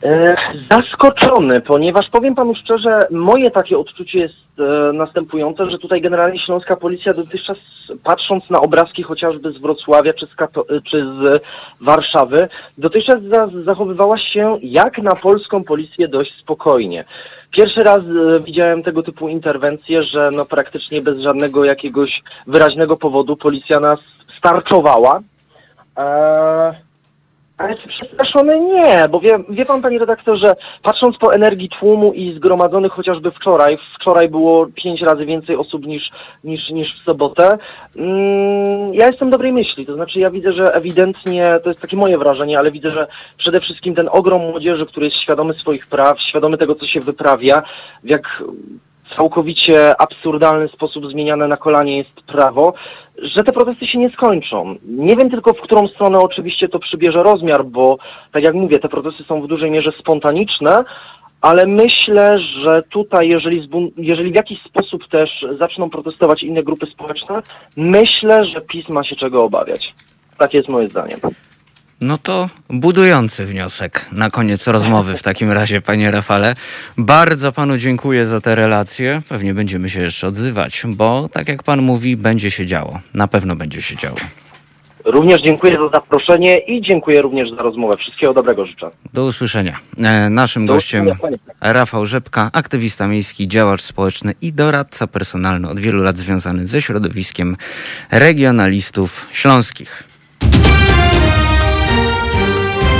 E, Zaskoczony, ponieważ powiem panu szczerze, moje takie odczucie jest e, następujące, że tutaj generalnie śląska policja dotychczas, patrząc na obrazki chociażby z Wrocławia czy z, Kato- czy z Warszawy, dotychczas za- zachowywała się jak na polską policję dość spokojnie. Pierwszy raz e, widziałem tego typu interwencje, że no praktycznie bez żadnego jakiegoś wyraźnego powodu policja nas starczowała. Eee, ale czy przestraszony? Nie, bo wie, wie pan, panie redaktorze, patrząc po energii tłumu i zgromadzonych chociażby wczoraj, wczoraj było pięć razy więcej osób niż, niż, niż w sobotę, mm, ja jestem dobrej myśli, to znaczy ja widzę, że ewidentnie, to jest takie moje wrażenie, ale widzę, że przede wszystkim ten ogrom młodzieży, który jest świadomy swoich praw, świadomy tego, co się wyprawia, w jak całkowicie absurdalny sposób zmieniane na kolanie jest prawo, że te protesty się nie skończą. Nie wiem tylko, w którą stronę oczywiście to przybierze rozmiar, bo tak jak mówię, te protesty są w dużej mierze spontaniczne, ale myślę, że tutaj, jeżeli, jeżeli w jakiś sposób też zaczną protestować inne grupy społeczne, myślę, że PiS ma się czego obawiać. Takie jest moje zdanie. No to budujący wniosek na koniec rozmowy w takim razie, panie Rafale. Bardzo panu dziękuję za te relacje. Pewnie będziemy się jeszcze odzywać, bo tak jak pan mówi, będzie się działo. Na pewno będzie się działo. Również dziękuję za zaproszenie i dziękuję również za rozmowę. Wszystkiego dobrego życzę. Do usłyszenia. E, Naszym Do gościem usłyszenia. Rafał Rzepka, aktywista miejski, działacz społeczny i doradca personalny od wielu lat związany ze środowiskiem regionalistów śląskich.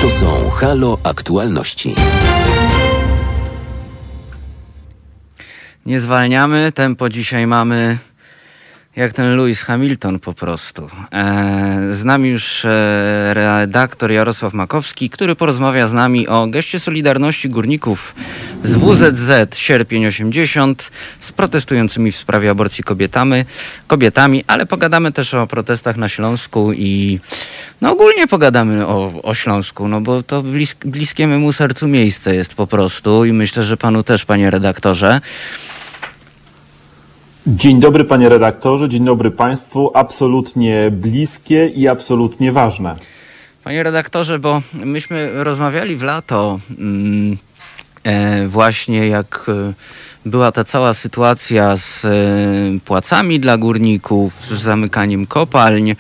To są Halo Aktualności. Nie zwalniamy, tempo dzisiaj mamy jak ten Lewis Hamilton po prostu. E, z nami już e, redaktor Jarosław Makowski, który porozmawia z nami o geście Solidarności Górników z WZZ Sierpień 80 z protestującymi w sprawie aborcji kobietami, kobietami, ale pogadamy też o protestach na Śląsku i no ogólnie pogadamy o, o Śląsku, no bo to blis, bliskie memu sercu miejsce jest po prostu i myślę, że panu też, panie redaktorze. Dzień dobry panie redaktorze, dzień dobry państwu. Absolutnie bliskie i absolutnie ważne. Panie redaktorze, bo myśmy rozmawiali w lato mm, e, właśnie jak e, była ta cała sytuacja z e, płacami dla górników, z zamykaniem kopalń.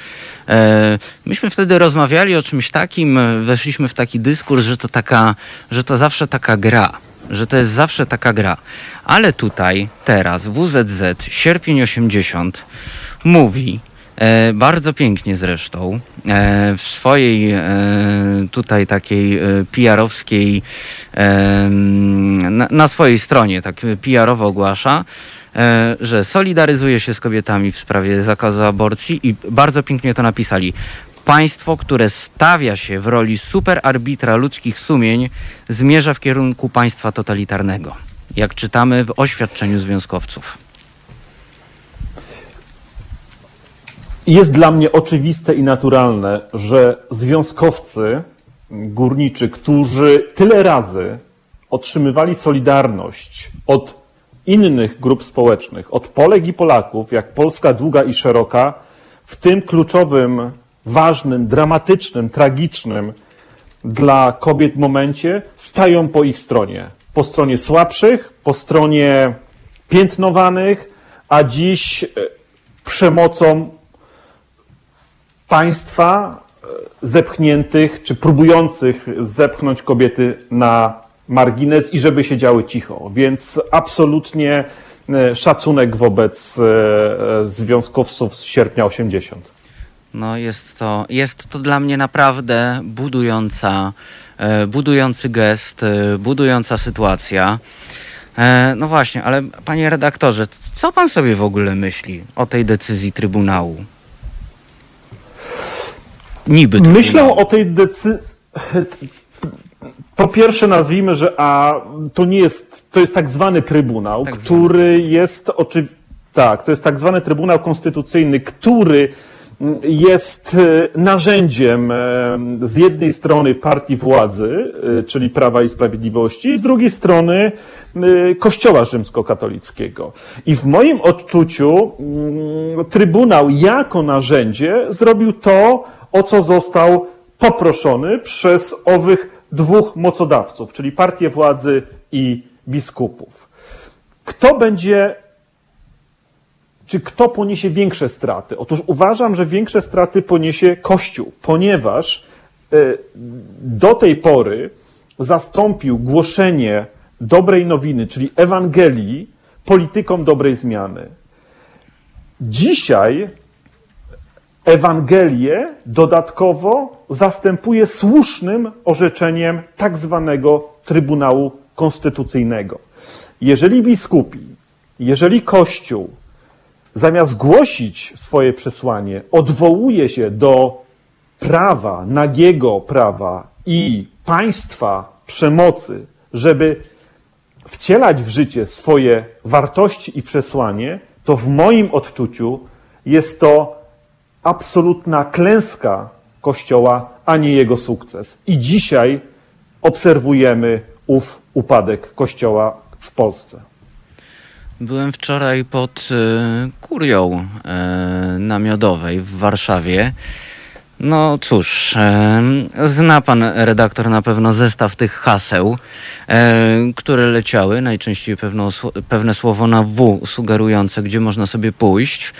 Myśmy wtedy rozmawiali o czymś takim, weszliśmy w taki dyskurs, że to taka, że to zawsze taka gra że to jest zawsze taka gra. Ale tutaj, teraz, WZZ, sierpień 80, mówi, e, bardzo pięknie zresztą, e, w swojej e, tutaj takiej e, PR-owskiej, e, na, na swojej stronie, tak PR-owo ogłasza, e, że solidaryzuje się z kobietami w sprawie zakazu aborcji i bardzo pięknie to napisali. Państwo, które stawia się w roli superarbitra ludzkich sumień, zmierza w kierunku państwa totalitarnego. Jak czytamy w oświadczeniu związkowców. Jest dla mnie oczywiste i naturalne, że związkowcy górniczy, którzy tyle razy otrzymywali solidarność od innych grup społecznych, od Polek i Polaków, jak Polska długa i szeroka, w tym kluczowym, ważnym, dramatycznym, tragicznym dla kobiet momencie, stają po ich stronie. Po stronie słabszych, po stronie piętnowanych, a dziś e, przemocą państwa e, zepchniętych, czy próbujących zepchnąć kobiety na margines i żeby się działy cicho. Więc absolutnie e, szacunek wobec związkowców z sierpnia 80. No jest to, jest to dla mnie naprawdę budująca, e, budujący gest, e, budująca sytuacja. E, no właśnie, ale panie redaktorze, co pan sobie w ogóle myśli o tej decyzji Trybunału? Niby Trybunału. Myślę o tej decyzji. Po pierwsze nazwijmy, że a to nie jest, to jest tak zwany Trybunał, Tak zwany. który jest oczywiście, tak, to jest tak zwany Trybunał Konstytucyjny, który jest e, narzędziem e, z jednej strony partii władzy, e, czyli Prawa i Sprawiedliwości, z drugiej strony Kościoła rzymskokatolickiego. I w moim odczuciu mm, Trybunał jako narzędzie zrobił to, o co został poproszony przez owych dwóch mocodawców, czyli partię władzy i biskupów. Kto będzie czy kto poniesie większe straty? Otóż uważam, że większe straty poniesie Kościół, ponieważ e, do tej pory zastąpił głoszenie dobrej nowiny, czyli Ewangelii, polityką dobrej zmiany. Dzisiaj Ewangelię dodatkowo zastępuje słusznym orzeczeniem tak zwanego Trybunału Konstytucyjnego. Jeżeli biskupi, jeżeli Kościół zamiast głosić swoje przesłanie, odwołuje się do prawa, nagiego prawa i państwa przemocy, żeby wcielać w życie swoje wartości i przesłanie, to w moim odczuciu jest to absolutna klęska Kościoła, a nie jego sukces. I dzisiaj obserwujemy ów upadek Kościoła w Polsce. Byłem wczoraj pod y, kurią y, namiotowej w Warszawie. No cóż, e, zna pan redaktor na pewno zestaw tych haseł, e, które leciały, najczęściej pewno, pewne słowo na W sugerujące, gdzie można sobie pójść.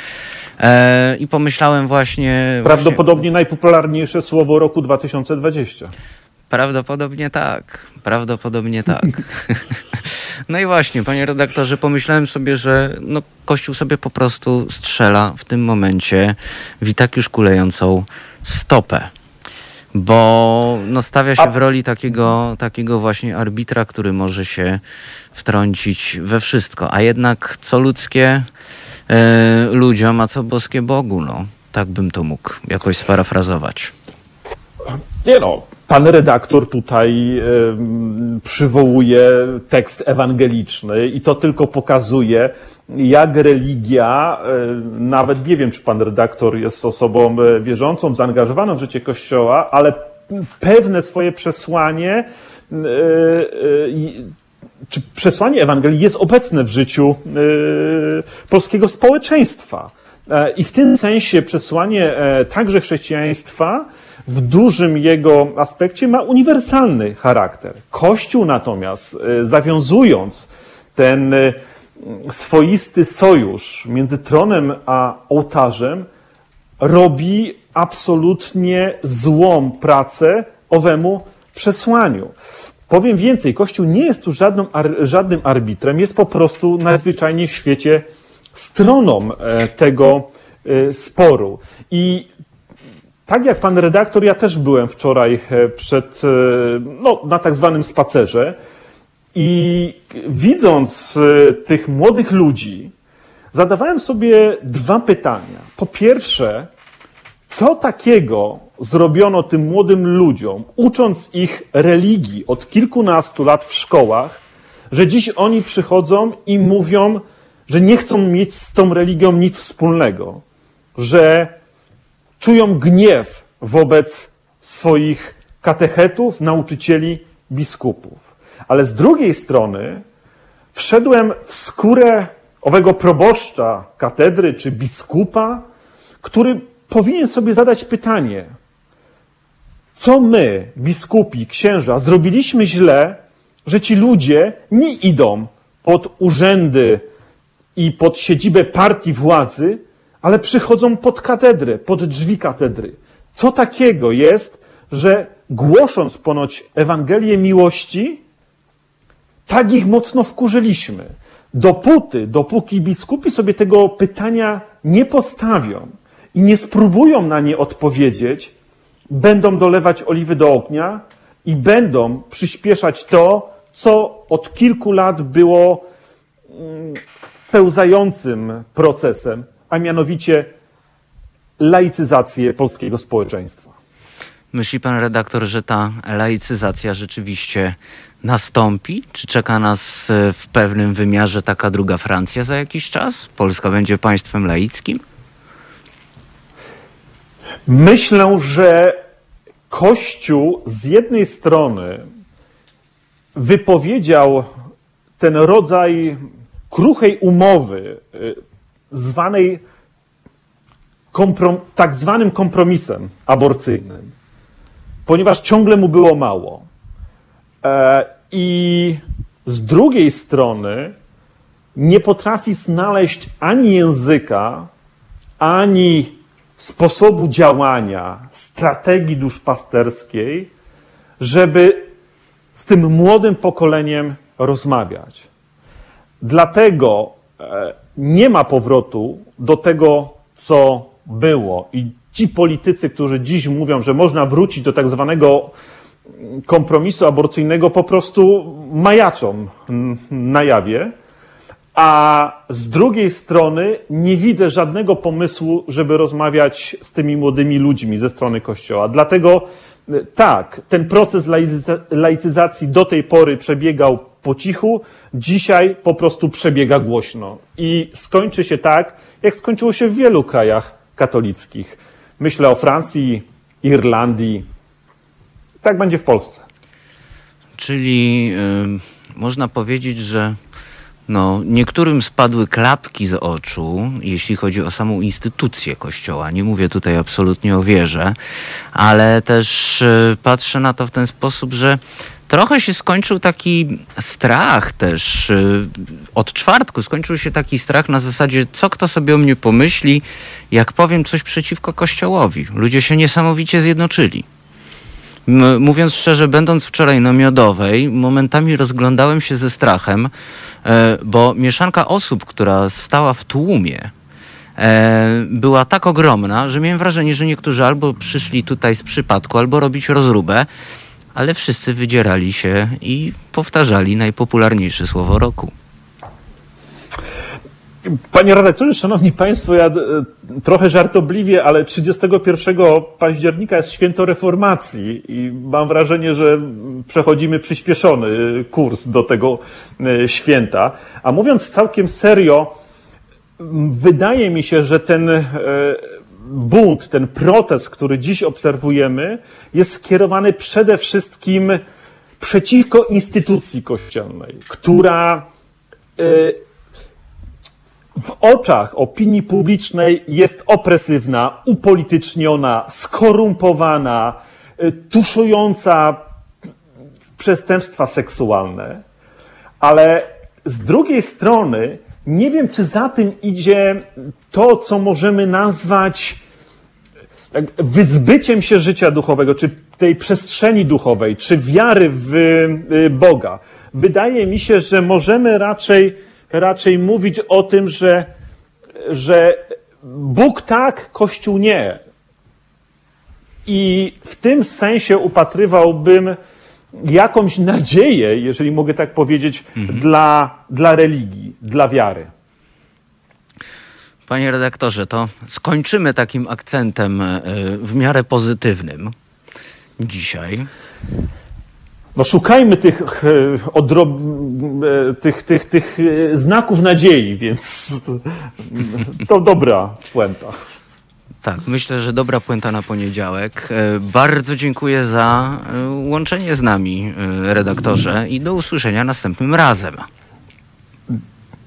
E, I pomyślałem właśnie. Prawdopodobnie właśnie... najpopularniejsze słowo roku 2020. Prawdopodobnie tak. Prawdopodobnie tak. No i właśnie, panie redaktorze, pomyślałem sobie, że no, Kościół sobie po prostu strzela w tym momencie w i tak już kulejącą stopę. Bo no, stawia się w roli takiego, takiego właśnie arbitra, który może się wtrącić we wszystko. A jednak co ludzkie e, ludziom, a co boskie Bogu, no. Tak bym to mógł jakoś sparafrazować. Nie no, pan redaktor tutaj przywołuje tekst ewangeliczny i to tylko pokazuje, jak religia, nawet nie wiem, czy pan redaktor jest osobą e, wierzącą, zaangażowaną w życie Kościoła, ale pewne swoje przesłanie, y, czy przesłanie Ewangelii jest obecne w życiu polskiego społeczeństwa. I w tym sensie przesłanie także chrześcijaństwa w dużym jego aspekcie ma uniwersalny charakter. Kościół natomiast, e, zawiązując ten e, swoisty sojusz między tronem a ołtarzem, robi absolutnie złą pracę owemu przesłaniu. Powiem więcej, Kościół nie jest tu żadnym, żadnym arbitrem, jest po prostu najzwyczajniej w świecie stroną e, tego sporu. I tak jak pan redaktor, ja też byłem wczoraj e, przed, e, no, na tak zwanym spacerze i widząc e, tych młodych ludzi, zadawałem sobie dwa pytania. Po pierwsze, co takiego zrobiono tym młodym ludziom, ucząc ich religii od kilkunastu lat w szkołach, że dziś oni przychodzą i mówią, że nie chcą mieć z tą religią nic wspólnego, że czują gniew wobec swoich katechetów, nauczycieli, biskupów. Ale z drugiej strony wszedłem w skórę owego proboszcza katedry czy biskupa, który powinien sobie zadać pytanie, co my, biskupi, księża, zrobiliśmy źle, że ci ludzie nie idą pod urzędy i pod siedzibę partii władzy, ale przychodzą pod katedrę, pod drzwi katedry. Co takiego jest, że głosząc ponoć Ewangelię miłości, tak ich mocno wkurzyliśmy. Dopóty, dopóki biskupi sobie tego pytania nie postawią i nie spróbują na nie odpowiedzieć, będą dolewać oliwy do ognia i będą przyspieszać to, co od kilku lat było mm, pełzającym procesem, a mianowicie laicyzację polskiego społeczeństwa. Myśli pan redaktor, że ta laicyzacja rzeczywiście nastąpi? Czy czeka nas e, w pewnym wymiarze taka druga Francja za jakiś czas? Polska będzie państwem laickim? Myślę, że Kościół z jednej strony wypowiedział ten rodzaj kruchej umowy e, zwanej komprom, tak zwanym kompromisem aborcyjnym, ponieważ ciągle mu było mało. E, I z drugiej strony nie potrafi znaleźć ani języka, ani sposobu działania, strategii duszpasterskiej, żeby z tym młodym pokoleniem rozmawiać. Dlatego e, nie ma powrotu do tego, co było. I ci politycy, którzy dziś mówią, że można wrócić do tak zwanego kompromisu aborcyjnego, po prostu majaczą na jawie. A z drugiej strony nie widzę żadnego pomysłu, żeby rozmawiać z tymi młodymi ludźmi ze strony Kościoła. Dlatego tak, ten proces laicyzacji do tej pory przebiegał po cichu, dzisiaj po prostu przebiega głośno. I skończy się tak, jak skończyło się w wielu krajach katolickich. Myślę o Francji, Irlandii. Tak będzie w Polsce. Czyli można powiedzieć, że no, niektórym spadły klapki z oczu, jeśli chodzi o samą instytucję Kościoła. Nie mówię tutaj absolutnie o wierze, ale też y, patrzę na to w ten sposób, że trochę się skończył taki strach też. y, Od czwartku skończył się taki strach na zasadzie, co kto sobie o mnie pomyśli, jak powiem coś przeciwko Kościołowi. Ludzie się niesamowicie zjednoczyli. Mówiąc szczerze, będąc wczoraj na miodowej, momentami rozglądałem się ze strachem, e, bo mieszanka osób, która stała w tłumie, e, była tak ogromna, że miałem wrażenie, że niektórzy albo przyszli tutaj z przypadku, albo robić rozróbę, ale wszyscy wydzierali się i powtarzali najpopularniejsze słowo roku. Panie redaktorze, szanowni państwo, ja e, trochę żartobliwie, ale 31 października jest święto reformacji i mam wrażenie, że przechodzimy przyspieszony kurs do tego e, święta. A mówiąc całkiem serio, wydaje mi się, że ten e, bunt, ten protest, który dziś obserwujemy, jest skierowany przede wszystkim przeciwko instytucji kościelnej, która e, w oczach opinii publicznej jest opresywna, upolityczniona, skorumpowana, y, tuszująca przestępstwa seksualne. Ale z drugiej strony nie wiem, czy za tym idzie to, co możemy nazwać wyzbyciem się życia duchowego, czy tej przestrzeni duchowej, czy wiary w y, Boga. Wydaje mi się, że możemy raczej, raczej mówić o tym, że, że Bóg tak, Kościół nie. I w tym sensie upatrywałbym jakąś nadzieję, jeżeli mogę tak powiedzieć, dla, dla religii, dla wiary. Panie redaktorze, to skończymy takim akcentem e, w miarę pozytywnym dzisiaj. No szukajmy tych, e, odrob, e, tych, tych, tych znaków nadziei, więc to dobra puenta. Tak, myślę, że dobra puenta na poniedziałek. E, Bardzo dziękuję za e, łączenie z nami, e, redaktorze, i do usłyszenia następnym razem.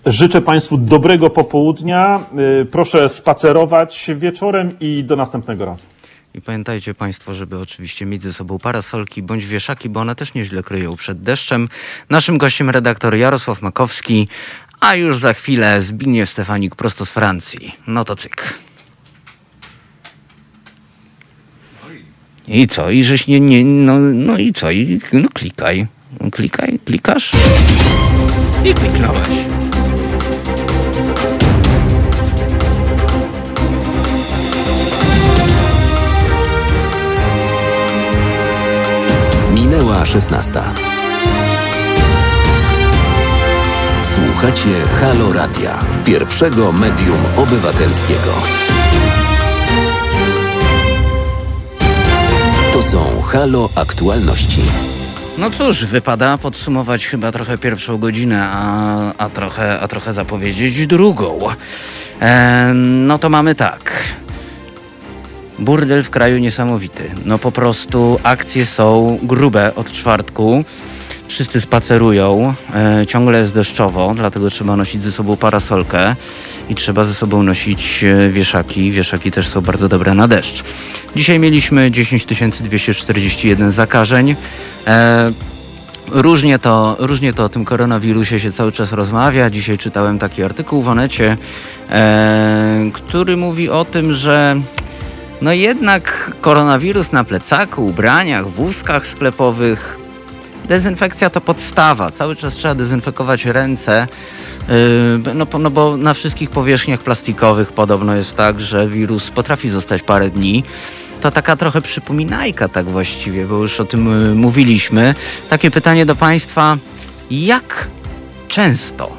Życzę Państwu dobrego popołudnia. Proszę spacerować wieczorem i do następnego razu. I pamiętajcie Państwo, żeby oczywiście mieć ze sobą parasolki bądź wieszaki, bo one też nieźle kryją przed deszczem. Naszym gościem redaktor Jarosław Makowski, a już za chwilę Zbigniew Stefanik prosto z Francji. No to cyk. I co? I żeś nie, nie no, no i co? I no klikaj. Klikaj, klikasz? I kliknąłeś. Minęła 16. Słuchacie Halo Radia, pierwszego medium obywatelskiego. Są Halo Aktualności. No cóż, wypada podsumować chyba trochę pierwszą godzinę, a, a, trochę, a trochę zapowiedzieć drugą. E, no to mamy tak. Burdel w kraju niesamowity. No po prostu akcje są grube od czwartku. Wszyscy spacerują, e, ciągle jest deszczowo, dlatego trzeba nosić ze sobą parasolkę i trzeba ze sobą nosić e, wieszaki. Wieszaki też są bardzo dobre na deszcz. Dzisiaj mieliśmy 10 241 zakażeń. E, Różnie to, różnie to o tym koronawirusie się cały czas rozmawia. Dzisiaj czytałem taki artykuł w Onecie, e, który mówi o tym, że no jednak koronawirus na plecaku, ubraniach, wózkach sklepowych, dezynfekcja to podstawa. Cały czas trzeba dezynfekować ręce. Yy, no, no bo na wszystkich powierzchniach plastikowych podobno jest tak, że wirus potrafi zostać parę dni. To taka trochę przypominajka tak właściwie, bo już o tym y, mówiliśmy. Takie pytanie do Państwa, jak często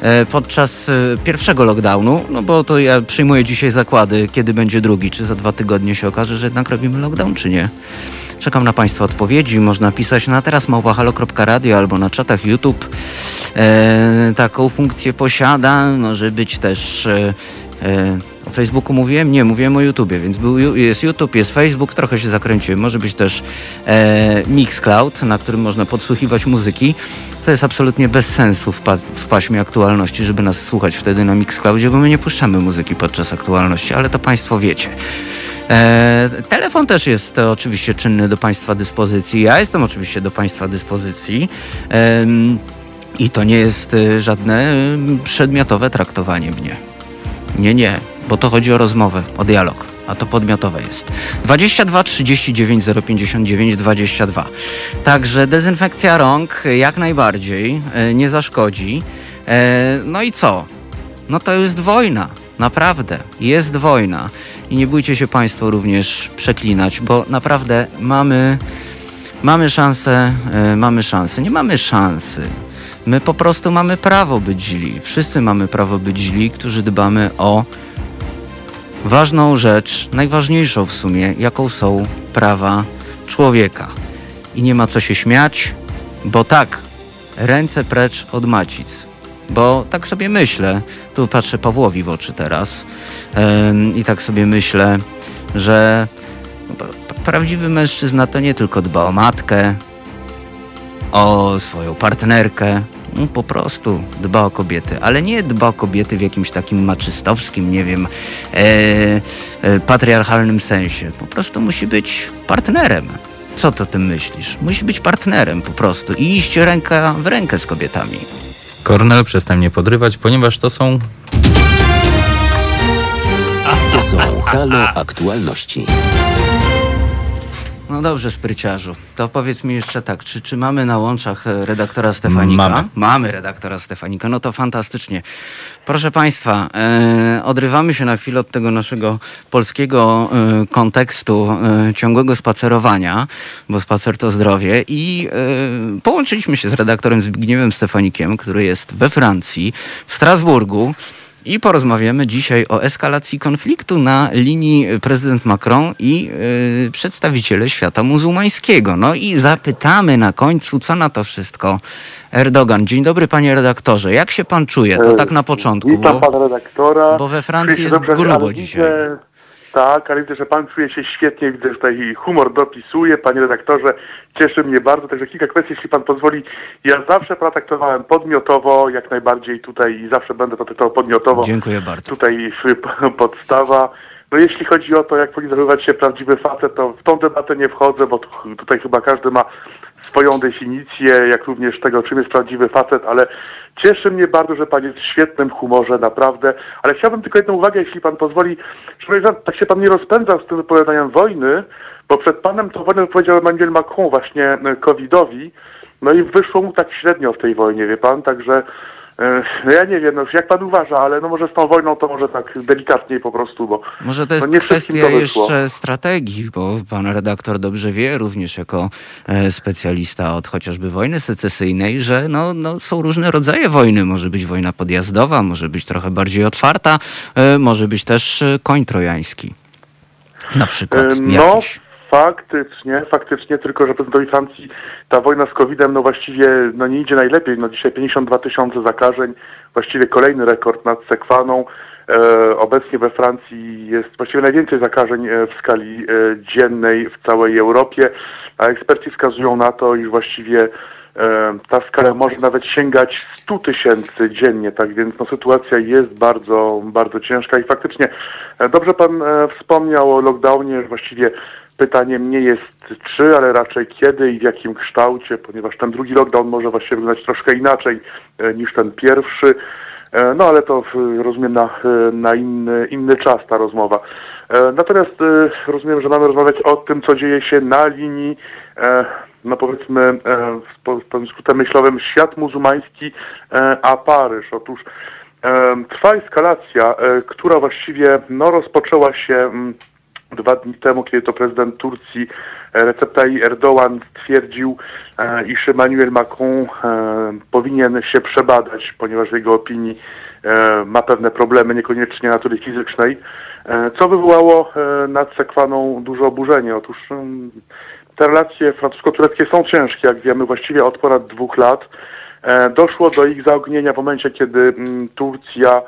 e, podczas e, pierwszego lockdownu, no bo to ja przyjmuję dzisiaj zakłady, kiedy będzie drugi, czy za dwa tygodnie się okaże, że jednak robimy lockdown, czy nie. Czekam na Państwa odpowiedzi. Można pisać na teraz małpahalo.radio albo na czatach YouTube. E, taką funkcję posiada. Może być też e, e, O Facebooku mówiłem? Nie, mówiłem o YouTubie, więc był, jest YouTube, jest Facebook, trochę się zakręciłem. Może być też e, Mixcloud, na którym można podsłuchiwać muzyki, co jest absolutnie bez sensu w, pa w paśmie aktualności, żeby nas słuchać wtedy na Mixcloudzie, bo my nie puszczamy muzyki podczas aktualności, ale to Państwo wiecie. E, telefon też jest e, oczywiście czynny do Państwa dyspozycji. Ja jestem oczywiście do Państwa dyspozycji. E, I to nie jest e, żadne e, przedmiotowe traktowanie mnie. Nie, nie, bo to chodzi o rozmowę, o dialog, a to podmiotowe jest. 22 39 059 22. Także dezynfekcja rąk jak najbardziej nie zaszkodzi. No i co? No to jest wojna. Naprawdę, jest wojna. I nie bójcie się Państwo również przeklinać, bo naprawdę mamy, mamy szansę, e, mamy szansę. Nie mamy szansy. My po prostu mamy prawo być źli. Wszyscy mamy prawo być źli, którzy dbamy o ważną rzecz, najważniejszą w sumie, jaką są prawa człowieka. I nie ma co się śmiać, bo tak, ręce precz od macic. Bo tak sobie myślę, tu patrzę Pawłowi w oczy teraz i tak sobie myślę, że prawdziwy mężczyzna to nie tylko dba o matkę, o swoją partnerkę, no, po prostu dba o kobiety, ale nie dba o kobiety w jakimś takim maczystowskim, nie wiem, e, e, patriarchalnym sensie. Po prostu musi być partnerem. Co ty o tym myślisz? Musi być partnerem po prostu i iść ręka w rękę z kobietami. Kornel, przestań mnie podrywać, ponieważ to są... To są Halo Aktualności. No dobrze, spryciarzu. To powiedz mi jeszcze tak, czy, czy mamy na łączach e, redaktora Stefanika? Mamy. Mamy redaktora Stefanika, no to fantastycznie. Proszę Państwa, e, odrywamy się na chwilę od tego naszego polskiego e, kontekstu e, ciągłego spacerowania, bo spacer to zdrowie i e, połączyliśmy się z redaktorem Zbigniewem Stefanikiem, który jest we Francji, w Strasburgu. I porozmawiamy dzisiaj o eskalacji konfliktu na linii prezydent Macron i yy, przedstawiciele świata muzułmańskiego. No i zapytamy na końcu, co na to wszystko Erdogan. Dzień dobry panie redaktorze. Jak się pan czuje? To tak na początku. Witam Bo, pana redaktora. bo we Francji jest grubo dzisiaj. Tak, ale widzę, że pan czuje się świetnie, widzę, że tutaj humor dopisuje. Panie redaktorze, cieszy mnie bardzo. Także kilka kwestii, jeśli pan pozwoli. Ja zawsze pana traktowałem podmiotowo, jak najbardziej tutaj i zawsze będę to traktował podmiotowo. Dziękuję bardzo. Tutaj podstawa. No jeśli chodzi o to, jak powinien zachowywać się prawdziwy facet, to w tą debatę nie wchodzę, bo tu- tutaj chyba każdy ma swoją definicję, jak również tego, czym jest prawdziwy facet, ale cieszy mnie bardzo, że pan jest w świetnym humorze, naprawdę. Ale chciałbym tylko jedną uwagę, jeśli pan pozwoli. Przepraszam, tak się pan nie rozpędzał z tym wypowiadaniem wojny, bo przed panem to wojnę wypowiedział Emmanuel Macron właśnie e, covidowi, no i wyszło mu tak średnio w tej wojnie, wie pan, także ja nie wiem, no, jak pan uważa, ale no może z tą wojną to może tak delikatniej po prostu, bo Może to jest no nie kwestia jeszcze strategii, bo pan redaktor dobrze wie, również jako e, specjalista od chociażby wojny secesyjnej, że no, no, są różne rodzaje wojny. Może być wojna podjazdowa, może być trochę bardziej otwarta, e, może być też e, koń trojański. Na przykład No, jakiś. Faktycznie, faktycznie, tylko że prezydentowi Francji ta wojna z COVID-em, no właściwie no nie idzie najlepiej. No dzisiaj 52 tysiące zakażeń, właściwie kolejny rekord nad Sekwaną. E, obecnie we Francji jest właściwie najwięcej zakażeń e, w skali e, dziennej w całej Europie, a eksperci wskazują na to, iż właściwie e, ta skala może nawet sięgać 100 tysięcy dziennie, tak więc no, sytuacja jest bardzo, bardzo ciężka i faktycznie e, dobrze pan e, wspomniał o lockdownie, że właściwie pytaniem nie jest czy, ale raczej kiedy i w jakim kształcie, ponieważ ten drugi lockdown może właściwie wyglądać troszkę inaczej e, niż ten pierwszy. E, No ale to rozumiem na, e, na inny, inny czas ta rozmowa. Natomiast rozumiem, że mamy rozmawiać o tym, co dzieje się na linii, no powiedzmy w pewnym skrótem myślowym świat muzułmański, a Paryż. Otóż trwa eskalacja, która właściwie no, rozpoczęła się mm, dwa dni temu, kiedy to prezydent Turcji e, Recep Tayyip Erdoğan stwierdził, e, iż Emmanuel Macron e, powinien się przebadać, ponieważ w jego opinii ma pewne problemy, niekoniecznie natury fizycznej, co wywołało nad Sekwaną duże oburzenie. Otóż mm, te relacje francusko-tureckie są ciężkie, jak wiemy, właściwie od ponad dwóch lat. Doszło do ich zaognienia w momencie, kiedy mm, Turcja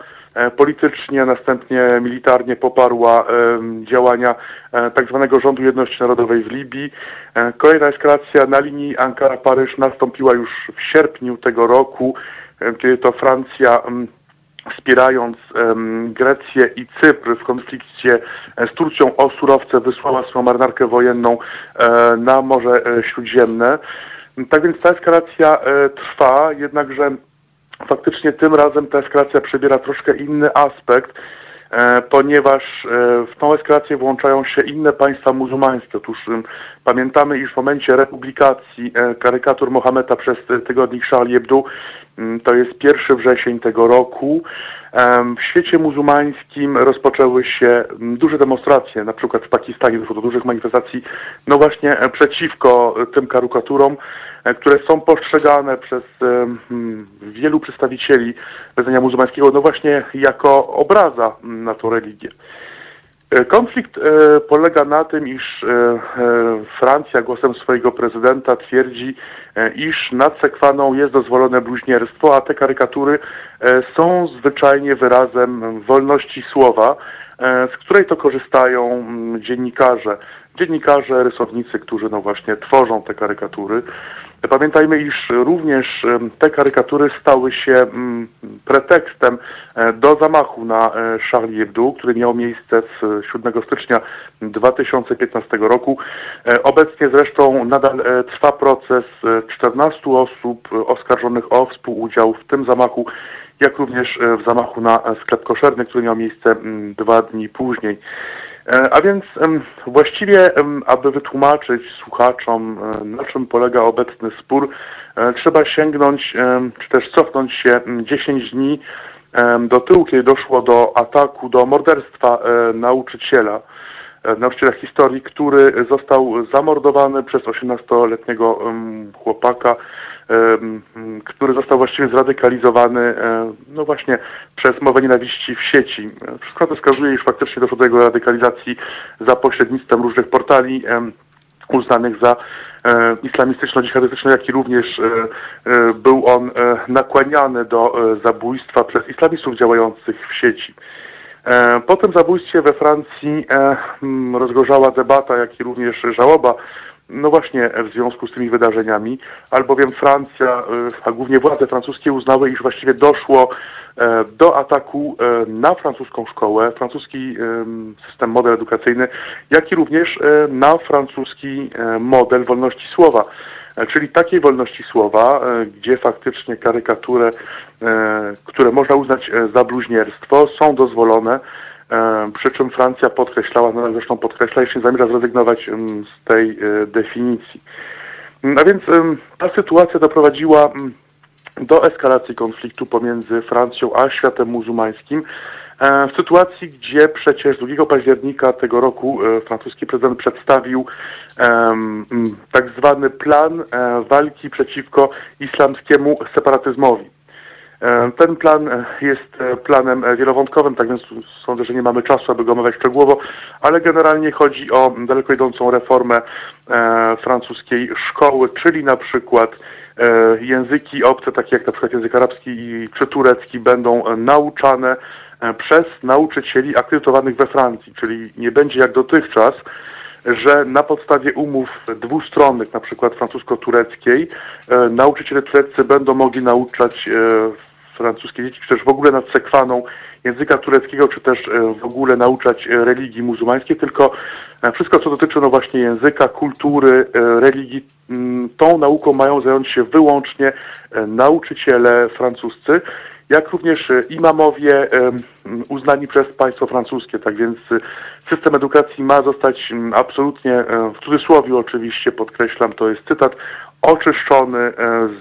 politycznie, następnie militarnie poparła em, działania e, tak zwanego rządu jedności narodowej w Libii. E, Kolejna eskalacja na linii Ankara-Paryż nastąpiła już w sierpniu tego roku, e, kiedy to Francja em, wspierając em, Grecję i Cypr w konflikcie e, z Turcją o surowce wysłała swoją marynarkę wojenną e, na Morze e, Śródziemne. Tak więc ta eskalacja e, trwa, jednakże faktycznie tym razem ta eskalacja przybiera troszkę inny aspekt, e, ponieważ e, w tą eskalację włączają się inne państwa muzułmańskie. Otóż pamiętamy, iż w momencie republikacji e, karykatur Mohameda przez tygodnik Charlie Hebdo, to jest 1 wrzesień tego roku, w świecie muzułmańskim rozpoczęły się duże demonstracje, na przykład w Pakistanie doszło do dużych manifestacji, no właśnie przeciwko tym karykaturom, które są postrzegane przez mm, wielu przedstawicieli wyznania muzułmańskiego, no właśnie jako obraza na tą religię. E, Konflikt e, polega na tym, iż e, e, Francja głosem swojego prezydenta twierdzi, e, iż nad Sekwaną jest dozwolone bluźnierstwo, a te karykatury e, są zwyczajnie wyrazem wolności słowa, e, z której to korzystają dziennikarze. Dziennikarze, rysownicy, którzy no właśnie tworzą te karykatury. Pamiętajmy, iż również te karykatury stały się mm, pretekstem e, do zamachu na e, Charlie Hebdo, który miał miejsce w 7 stycznia 2015 roku. E, Obecnie zresztą nadal trwa proces e, 14 osób oskarżonych o współudział w tym zamachu, jak również w zamachu na sklep koszerny, który miał miejsce mm, dwa dni później. E, A więc właściwie, aby wytłumaczyć słuchaczom, e, na czym polega obecny spór, e, trzeba sięgnąć, czy też cofnąć się em, 10 dni do tyłu, kiedy doszło do ataku, do morderstwa nauczyciela, nauczyciela historii, który został zamordowany przez 18-letniego em, chłopaka, który został właściwie zradykalizowany, e, no właśnie przez mowę nienawiści w sieci. Wszystko to wskazuje, iż faktycznie doszło do jego radykalizacji za pośrednictwem różnych portali uznanych za e, islamistyczno-dżihadystyczne, jak i również e, był on nakłaniany do zabójstwa przez islamistów działających w sieci. Po tym zabójstwie we Francji rozgorzała debata, jak i również żałoba, no właśnie w związku z tymi wydarzeniami, albowiem Francja, e, a głównie władze francuskie uznały, iż właściwie doszło e, do ataku e, na francuską szkołę, francuski em, system, model edukacyjny, jak i również na francuski model wolności słowa. Czyli takiej wolności słowa, gdzie faktycznie karykatury, e, które można uznać za bluźnierstwo, są dozwolone, przy czym Francja podkreślała, no zresztą podkreśla, nie zamierza zrezygnować z tej e, definicji. A więc ta sytuacja doprowadziła mm, do eskalacji konfliktu pomiędzy Francją a światem muzułmańskim. E, W sytuacji, gdzie przecież 2 października tego roku e, francuski prezydent przedstawił tak zwany plan e, walki przeciwko islamskiemu separatyzmowi. E, Ten plan e, jest e, planem wielowątkowym, tak więc sądzę, że nie mamy czasu, aby go omawiać szczegółowo, ale generalnie chodzi o daleko idącą reformę francuskiej szkoły, czyli na przykład języki obce, takie jak na przykład język arabski czy turecki, będą nauczane przez nauczycieli akredytowanych we Francji, czyli nie będzie jak dotychczas, że na podstawie umów dwustronnych, na przykład francusko-tureckiej, nauczyciele tureccy będą mogli nauczać francuskie dzieci, czy też w ogóle nad sekwaną języka tureckiego, czy też e, w ogóle nauczać e, religii muzułmańskiej, tylko e, wszystko, co dotyczy no właśnie języka, kultury, religii, mm, tą nauką mają zająć się wyłącznie nauczyciele francuscy, jak również imamowie uznani przez państwo francuskie. Tak więc system edukacji ma zostać absolutnie, w cudzysłowie oczywiście podkreślam, to jest cytat, oczyszczony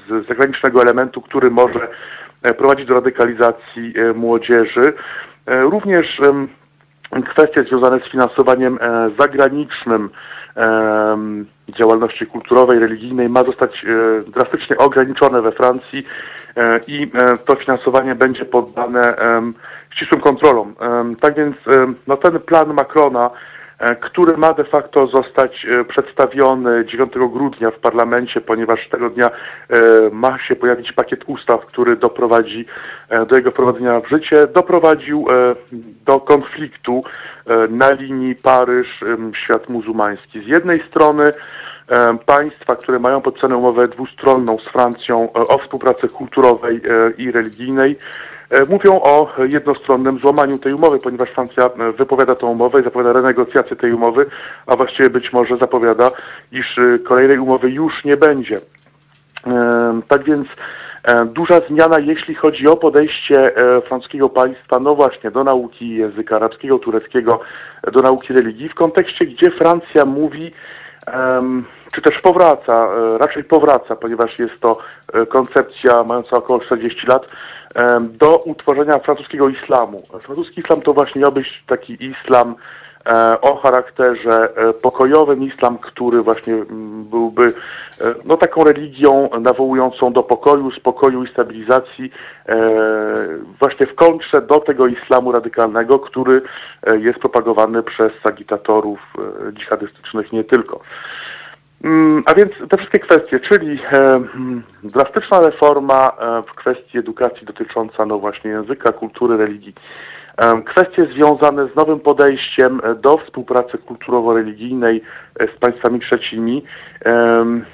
z zagranicznego elementu, który może prowadzić do radykalizacji e, młodzieży. E, Również kwestie związane z finansowaniem e, zagranicznym działalności kulturowej, religijnej ma zostać e, drastycznie ograniczone we Francji e, i e, to finansowanie będzie poddane ścisłym kontrolom. Tak więc no, ten plan Macrona e, który ma de facto zostać e, przedstawiony 9 grudnia w parlamencie, ponieważ tego dnia e, ma się pojawić pakiet ustaw, który doprowadzi e, do jego wprowadzenia w życie, doprowadził e, do konfliktu e, na linii Paryż-świat muzułmański. Z jednej strony e, państwa, które mają podpisaną umowę dwustronną z Francją e, o współpracy kulturowej e, i religijnej, e, mówią o jednostronnym złamaniu tej umowy, ponieważ Francja e, wypowiada tę umowę i zapowiada renegocjację tej umowy, a właściwie być może zapowiada, iż e, kolejnej umowy już nie będzie. E, Tak więc e, duża zmiana, jeśli chodzi o podejście e, francuskiego państwa, no właśnie, do nauki języka arabskiego, tureckiego, e, do nauki religii, w kontekście, gdzie Francja mówi, czy też powraca, e, raczej powraca, ponieważ jest to e, koncepcja mająca około 40 lat, do utworzenia francuskiego islamu. Francuski islam to właśnie miał być taki islam o charakterze e, pokojowym, islam, który właśnie mm, byłby e, no, taką religią nawołującą do pokoju, spokoju i stabilizacji, e, właśnie w kontrze do tego islamu radykalnego, który e, jest propagowany przez agitatorów e, dżihadystycznych nie tylko. Mm, A więc te wszystkie kwestie, czyli e, mm, drastyczna reforma e, w kwestii edukacji dotycząca no właśnie języka, kultury, religii. Kwestie związane z nowym podejściem e, do współpracy kulturowo-religijnej e, z państwami trzecimi.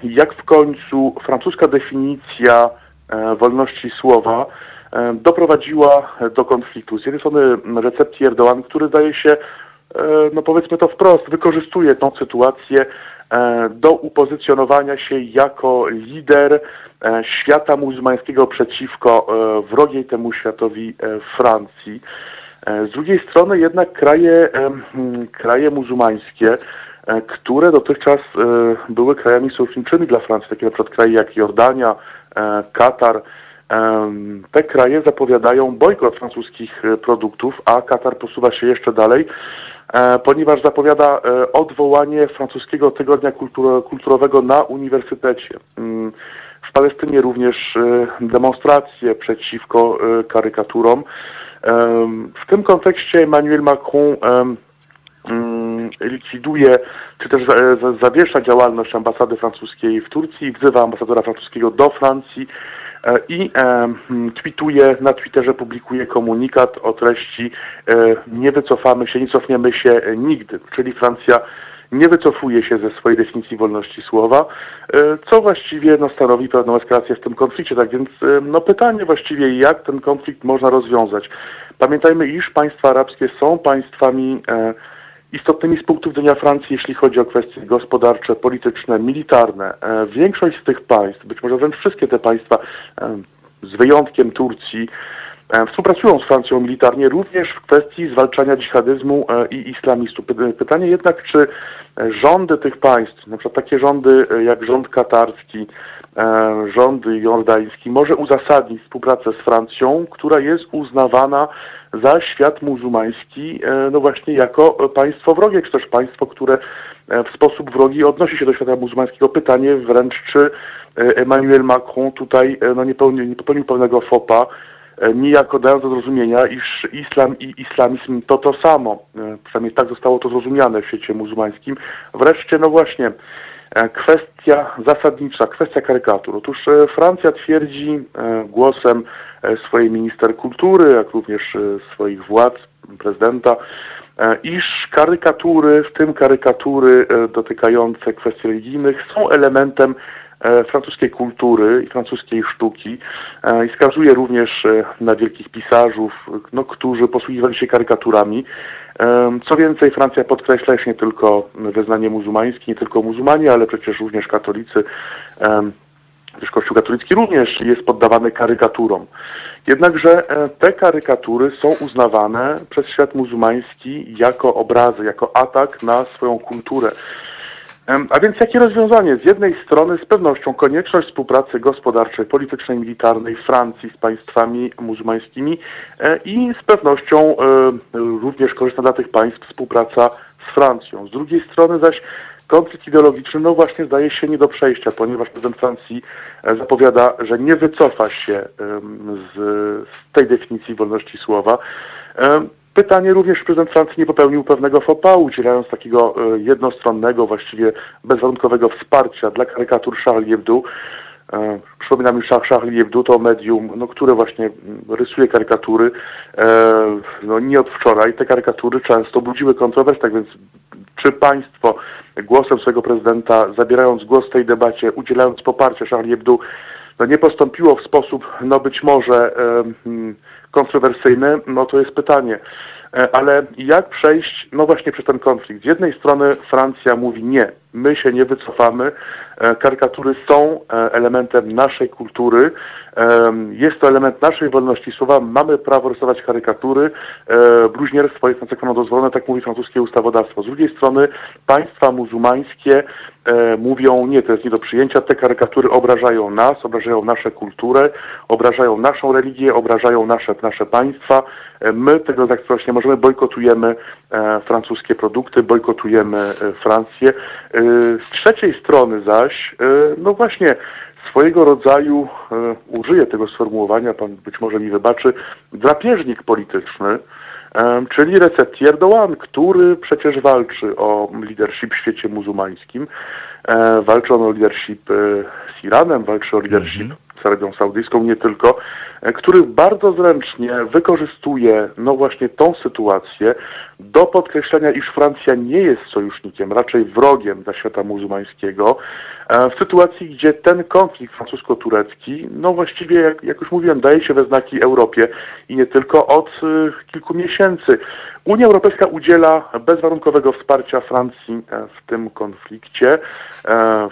Jak w końcu francuska definicja e, wolności słowa doprowadziła do konfliktu. Z jednej strony recepcji Erdogan, który zdaje się, no powiedzmy to wprost, wykorzystuje tą sytuację do upozycjonowania się jako lider świata muzułmańskiego przeciwko wrogiej temu światowi Francji. E, Z drugiej strony jednak kraje, em, kraje muzułmańskie, e, które dotychczas e, były krajami sojuszniczymi dla Francji, takie na przykład kraje jak Jordania, e, Katar, te kraje zapowiadają bojkot francuskich e, produktów, a Katar posuwa się jeszcze dalej, e, ponieważ zapowiada e, odwołanie francuskiego tygodnia kultur- kulturowego na uniwersytecie. Mm, W Palestynie również e, demonstracje przeciwko e, karykaturom. W tym kontekście Emmanuel Macron mm, likwiduje, czy też za- za- zawiesza działalność ambasady francuskiej w Turcji, wzywa ambasadora francuskiego do Francji e, i tweetuje, na Twitterze publikuje komunikat o treści e, nie wycofamy się, nie cofniemy się nigdy, czyli Francja nie wycofuje się ze swojej definicji wolności słowa, e, co właściwie no, stanowi pewną eskalację w tym konflikcie. Tak więc e, no, pytanie właściwie, jak ten konflikt można rozwiązać. Pamiętajmy, iż państwa arabskie są państwami e, istotnymi z punktu widzenia Francji, jeśli chodzi o kwestie gospodarcze, polityczne, militarne. Większość z tych państw, być może wręcz wszystkie te państwa, z wyjątkiem Turcji, współpracują z Francją militarnie również w kwestii zwalczania dżihadyzmu e, i islamistów. Py- Pytanie jednak, czy e, rządy tych państw, na przykład takie rządy e, jak rząd katarski, e, rząd jordański, może uzasadnić współpracę z Francją, która jest uznawana za świat muzułmański, e, no właśnie jako e, państwo wrogie, czy też państwo, które e, w sposób wrogi odnosi się do świata muzułmańskiego. Pytanie wręcz, czy e, Emmanuel Macron tutaj e, no, nie, pełni, nie popełnił pewnego fopa, e, niejako dając do zrozumienia, iż islam i islamizm to to samo. E, Przynajmniej tak zostało to zrozumiane w świecie muzułmańskim. Wreszcie, no właśnie, e, kwestia zasadnicza, kwestia karykatur. Otóż e, Francja twierdzi e, głosem e, swojej minister kultury, jak również e, swoich władz, prezydenta, e, iż karykatury, w tym karykatury e, dotykające kwestii religijnych, są elementem e, francuskiej kultury i francuskiej sztuki e, i wskazuje również e, na wielkich pisarzów, no, którzy posługiwali się karykaturami. Co więcej, Francja podkreśla już nie tylko wyznanie muzułmańskie, nie tylko muzułmanie, ale przecież również katolicy, też Kościół katolicki również jest poddawany karykaturom. Jednakże e, te karykatury są uznawane przez świat muzułmański jako obrazy, jako atak na swoją kulturę. A więc jakie rozwiązanie? Z jednej strony z pewnością konieczność współpracy gospodarczej, politycznej, militarnej Francji z państwami muzułmańskimi e, i z pewnością e, również korzystna dla tych państw współpraca z Francją. Z drugiej strony zaś konflikt ideologiczny no właśnie zdaje się nie do przejścia, ponieważ prezydent Francji e, zapowiada, że nie wycofa się z, z tej definicji wolności słowa. Pytanie również, prezydent Francji nie popełnił pewnego fopa, udzielając takiego e, jednostronnego, właściwie bezwarunkowego wsparcia dla karykatur Charlie Hebdo. E, Przypominam już, Charlie Hebdo to medium, no, które właśnie mm, rysuje karykatury. E, no, nie od wczoraj. Te karykatury często budziły kontrowersje, tak więc czy państwo głosem swojego prezydenta, zabierając głos w tej debacie, udzielając poparcia Charlie Hebdo, no, nie postąpiło w sposób, no być może mm, kontrowersyjny, no to jest pytanie. E, Ale jak przejść, no właśnie przez ten konflikt? Z jednej strony Francja mówi nie, my się nie wycofamy, e, karykatury są e, elementem naszej kultury, em, jest to element naszej wolności słowa, mamy prawo rysować karykatury, e, bluźnierstwo jest na przykład dozwolone, tak mówi francuskie ustawodawstwo. Z drugiej strony państwa muzułmańskie e, mówią nie, to jest nie do przyjęcia, te karykatury obrażają nas, obrażają nasze kulturę, obrażają naszą religię, obrażają nasze, nasze państwa. E, My tego wprost nie możemy, bojkotujemy e, francuskie produkty, bojkotujemy e, Francję. E, z trzeciej strony zaś, e, no właśnie, swojego rodzaju, e, użyję tego sformułowania, pan być może mi wybaczy, drapieżnik polityczny, czyli Recep Erdoğan, który przecież walczy o leadership w świecie muzułmańskim. E, walczy on o leadership e, z Iranem, walczy o leadership z Arabią Saudyjską, nie tylko, e, który bardzo zręcznie wykorzystuje no właśnie tą sytuację do podkreślenia, iż Francja nie jest sojusznikiem, raczej wrogiem dla świata muzułmańskiego, e, w sytuacji, gdzie ten konflikt francusko-turecki, no właściwie, jak, jak już mówiłem, daje się we znaki Europie i nie tylko od y, kilku miesięcy. Unia Europejska udziela bezwarunkowego wsparcia Francji e, w tym konflikcie. E,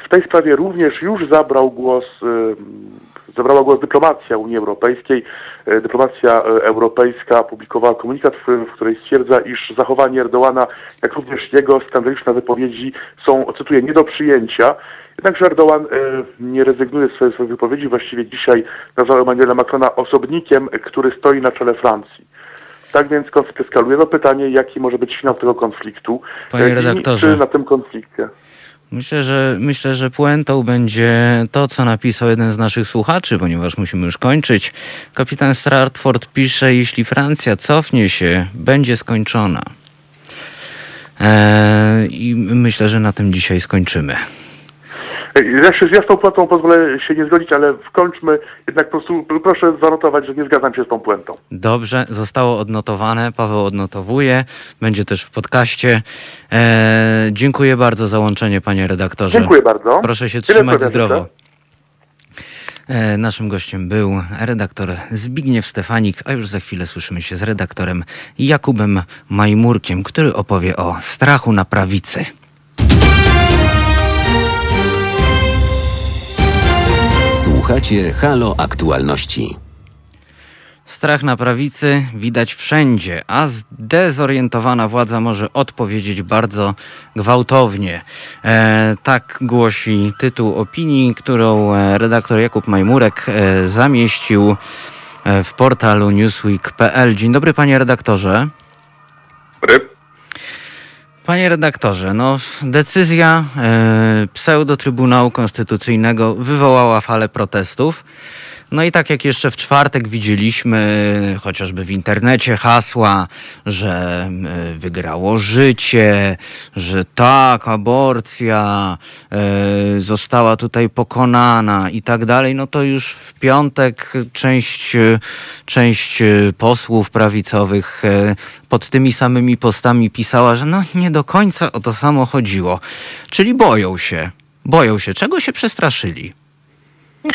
W tej sprawie również już zabrał głos, y, zabrała głos dyplomacja Unii Europejskiej. E, Dyplomacja e, europejska opublikowała komunikat, w, której stwierdza, iż zachowanie Erdołana, jak również jego skandaliczne wypowiedzi są, cytuję, nie do przyjęcia. Jednakże Erdoğan e, nie rezygnuje z swojej wypowiedzi. Właściwie dzisiaj nazwał Emmanuela Macrona osobnikiem, który stoi na czele Francji. Tak więc konflikt eskaluje. No pytanie, jaki może być finał tego konfliktu? Panie i redaktorze. Czy na tym konflikcie? Myślę, że myślę, że puentą będzie to, co napisał jeden z naszych słuchaczy, ponieważ musimy już kończyć. Kapitan Stratford pisze, jeśli Francja cofnie się, będzie skończona. Eee, I myślę, że na tym dzisiaj skończymy. Ja się z tą puentą pozwolę się nie zgodzić, ale wkończmy. Jednak po prostu proszę zanotować, że nie zgadzam się z tą puentą. Dobrze, zostało odnotowane. Paweł odnotowuje. Będzie też w podcaście. Eee, dziękuję bardzo za łączenie, panie redaktorze. Dziękuję bardzo. Proszę się Tyle trzymać zdrowo. jeszcze. E, Naszym gościem był redaktor Zbigniew Stefanik, a już za chwilę słyszymy się z redaktorem Jakubem Majmurkiem, który opowie o strachu na prawicy. Słuchacie Halo Aktualności. Strach na prawicy widać wszędzie, a zdezorientowana władza może odpowiedzieć bardzo gwałtownie. E, tak głosi tytuł opinii, którą e, redaktor Jakub Majmurek e, zamieścił e, w portalu newsweek.pl. Dzień dobry panie redaktorze. Panie redaktorze, no decyzja e, pseudo-Trybunału Konstytucyjnego wywołała falę protestów. No i tak jak jeszcze w czwartek widzieliśmy, chociażby w internecie hasła, że e, wygrało życie, że tak, aborcja e, została tutaj pokonana i tak dalej, no to już w piątek część, część posłów prawicowych e, pod tymi samymi postami pisała, że no nie do końca o to samo chodziło. Czyli boją się. Boją się. Czego się przestraszyli?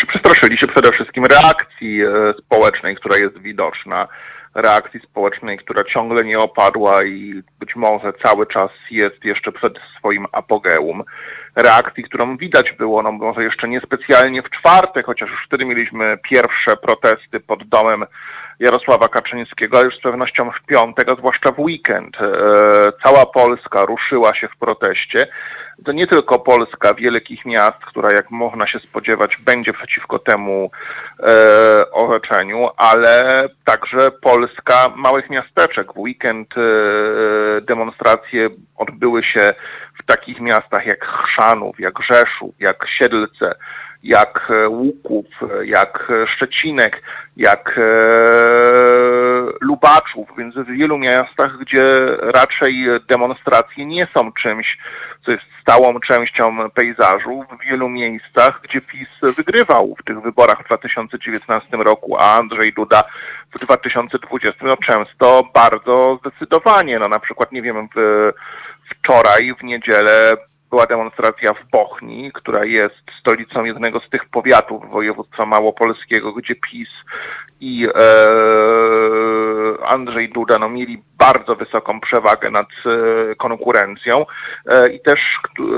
Przestraszyli się przede wszystkim reakcji e, społecznej, która jest widoczna, reakcji społecznej, która ciągle nie opadła i być może cały czas jest jeszcze przed swoim apogeum. Reakcji, którą widać było, no może jeszcze niespecjalnie w czwartek, chociaż już wtedy mieliśmy pierwsze protesty pod domem Jarosława Kaczyńskiego, ale już z pewnością w piątek, a zwłaszcza w weekend. E, cała Polska ruszyła się w proteście. To nie tylko Polska wielkich miast, która jak można się spodziewać będzie przeciwko temu e, orzeczeniu, ale także Polska małych miasteczek. W weekend e, demonstracje odbyły się w takich miastach jak Chrzanów, jak Rzeszów, jak Siedlce, jak e, Łuków, e, jak e, Szczecinek, jak Lubaczów, więc w wielu miastach, gdzie raczej demonstracje nie są czymś, co jest stałą częścią pejzażu, w wielu miejscach, gdzie PiS wygrywał w tych wyborach w 2019 roku, a Andrzej Duda w 2020, no często bardzo zdecydowanie, no na przykład, nie wiem, w, wczoraj, w niedzielę była demonstracja w Bochni, która jest stolicą jednego z tych powiatów województwa małopolskiego, gdzie PiS i e, Andrzej Duda no, mieli bardzo wysoką przewagę nad e, konkurencją. E, i też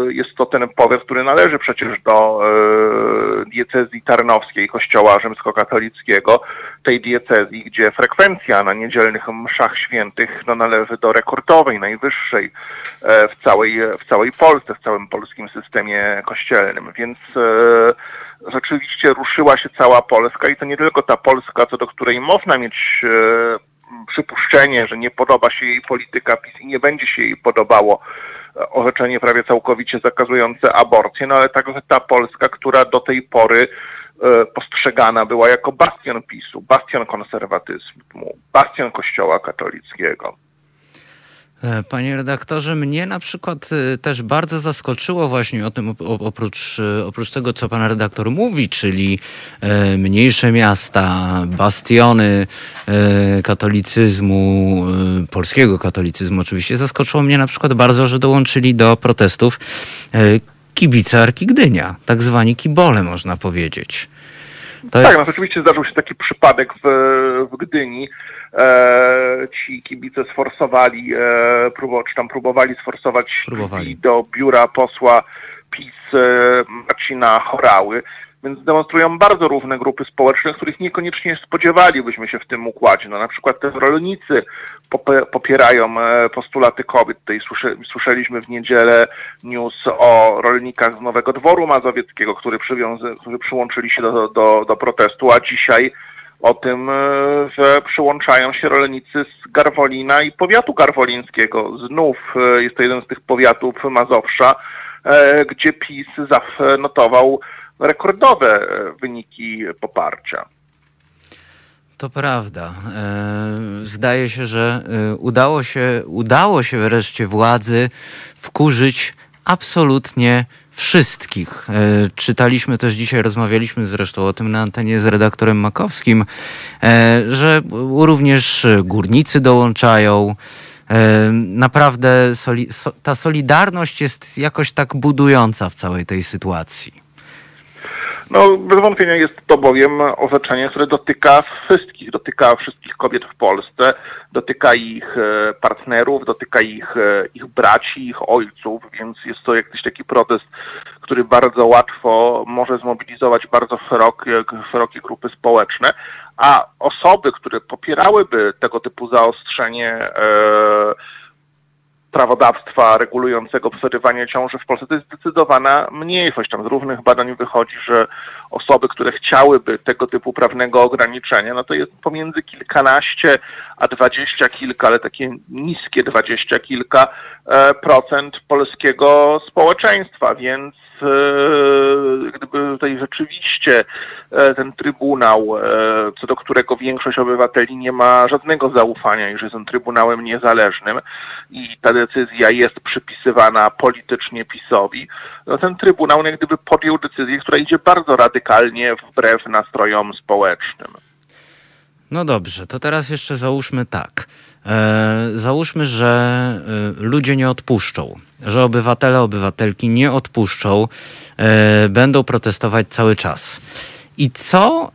jest to ten powiat, który należy przecież do e, diecezji tarnowskiej Kościoła Rzymskokatolickiego, tej diecezji, gdzie frekwencja na niedzielnych mszach świętych no, należy do rekordowej, najwyższej e, w całej, w całej Polsce, w całym polskim systemie kościelnym, więc e, rzeczywiście ruszyła się cała Polska i to nie tylko ta Polska, co do której można mieć e, przypuszczenie, że nie podoba się jej polityka PiS i nie będzie się jej podobało e, orzeczenie prawie całkowicie zakazujące aborcję, no ale także ta Polska, która do tej pory postrzegana była jako bastion PiSu, bastion konserwatyzmu, bastion Kościoła katolickiego. E, panie redaktorze, mnie na przykład e, też bardzo zaskoczyło właśnie o tym, oprócz, e, oprócz tego, co pan redaktor mówi, czyli mniejsze miasta, bastiony katolicyzmu, polskiego katolicyzmu oczywiście, zaskoczyło mnie na przykład bardzo, że dołączyli do protestów kibice Arki Gdynia, tak zwani kibole można powiedzieć. To tak, jest... no rzeczywiście zdarzył się taki przypadek w, w Gdyni, e, ci kibice sforsowali, e, próbow, czy tam próbowali sforsować próbowali. do biura posła PiS e, Marcina Chorały. Więc demonstrują bardzo równe grupy społeczne, których niekoniecznie spodziewalibyśmy się w tym układzie. No, na przykład te rolnicy popierają e, postulaty kobiet. Tutaj słyszeliśmy w niedzielę news o rolnikach z Nowego Dworu Mazowieckiego, którzy, którzy przyłączyli się do, do, do protestu, a dzisiaj o tym, e, że przyłączają się rolnicy z Garwolina i powiatu garwolińskiego. Znów e, jest to jeden z tych powiatów Mazowsza, e, gdzie PiS zanotował rekordowe wyniki poparcia. To prawda. Zdaje się, że udało się, udało się wreszcie władzy wkurzyć absolutnie wszystkich. E, czytaliśmy też dzisiaj, rozmawialiśmy zresztą o tym na antenie z redaktorem Makowskim, e, że również górnicy dołączają. E, naprawdę ta solidarność jest jakoś tak budująca w całej tej sytuacji. No, bez wątpienia jest to bowiem orzeczenie, które dotyka wszystkich, dotyka wszystkich kobiet w Polsce, dotyka ich e, partnerów, dotyka ich, e, ich braci, ich ojców, więc jest to jakiś taki protest, który bardzo łatwo może zmobilizować bardzo szerokie, szerokie grupy społeczne, a osoby, które popierałyby tego typu zaostrzenie e, prawodawstwa regulującego przerywanie ciąży w Polsce to jest zdecydowana mniejszość. Tam z różnych badań wychodzi, że osoby, które chciałyby tego typu prawnego ograniczenia, no to jest pomiędzy kilkanaście a dwadzieścia kilka, ale takie niskie dwadzieścia kilka e, procent polskiego społeczeństwa, więc gdyby tutaj rzeczywiście e, ten Trybunał, e, co do którego większość obywateli nie ma żadnego zaufania i że jest on Trybunałem niezależnym i ta decyzja jest przypisywana politycznie PiSowi, no ten Trybunał jak gdyby podjął decyzję, która idzie bardzo radykalnie wbrew nastrojom społecznym. No dobrze, to teraz jeszcze załóżmy tak. E, załóżmy, że e, ludzie nie odpuszczą, że obywatele, obywatelki nie odpuszczą, e, będą protestować cały czas. I co?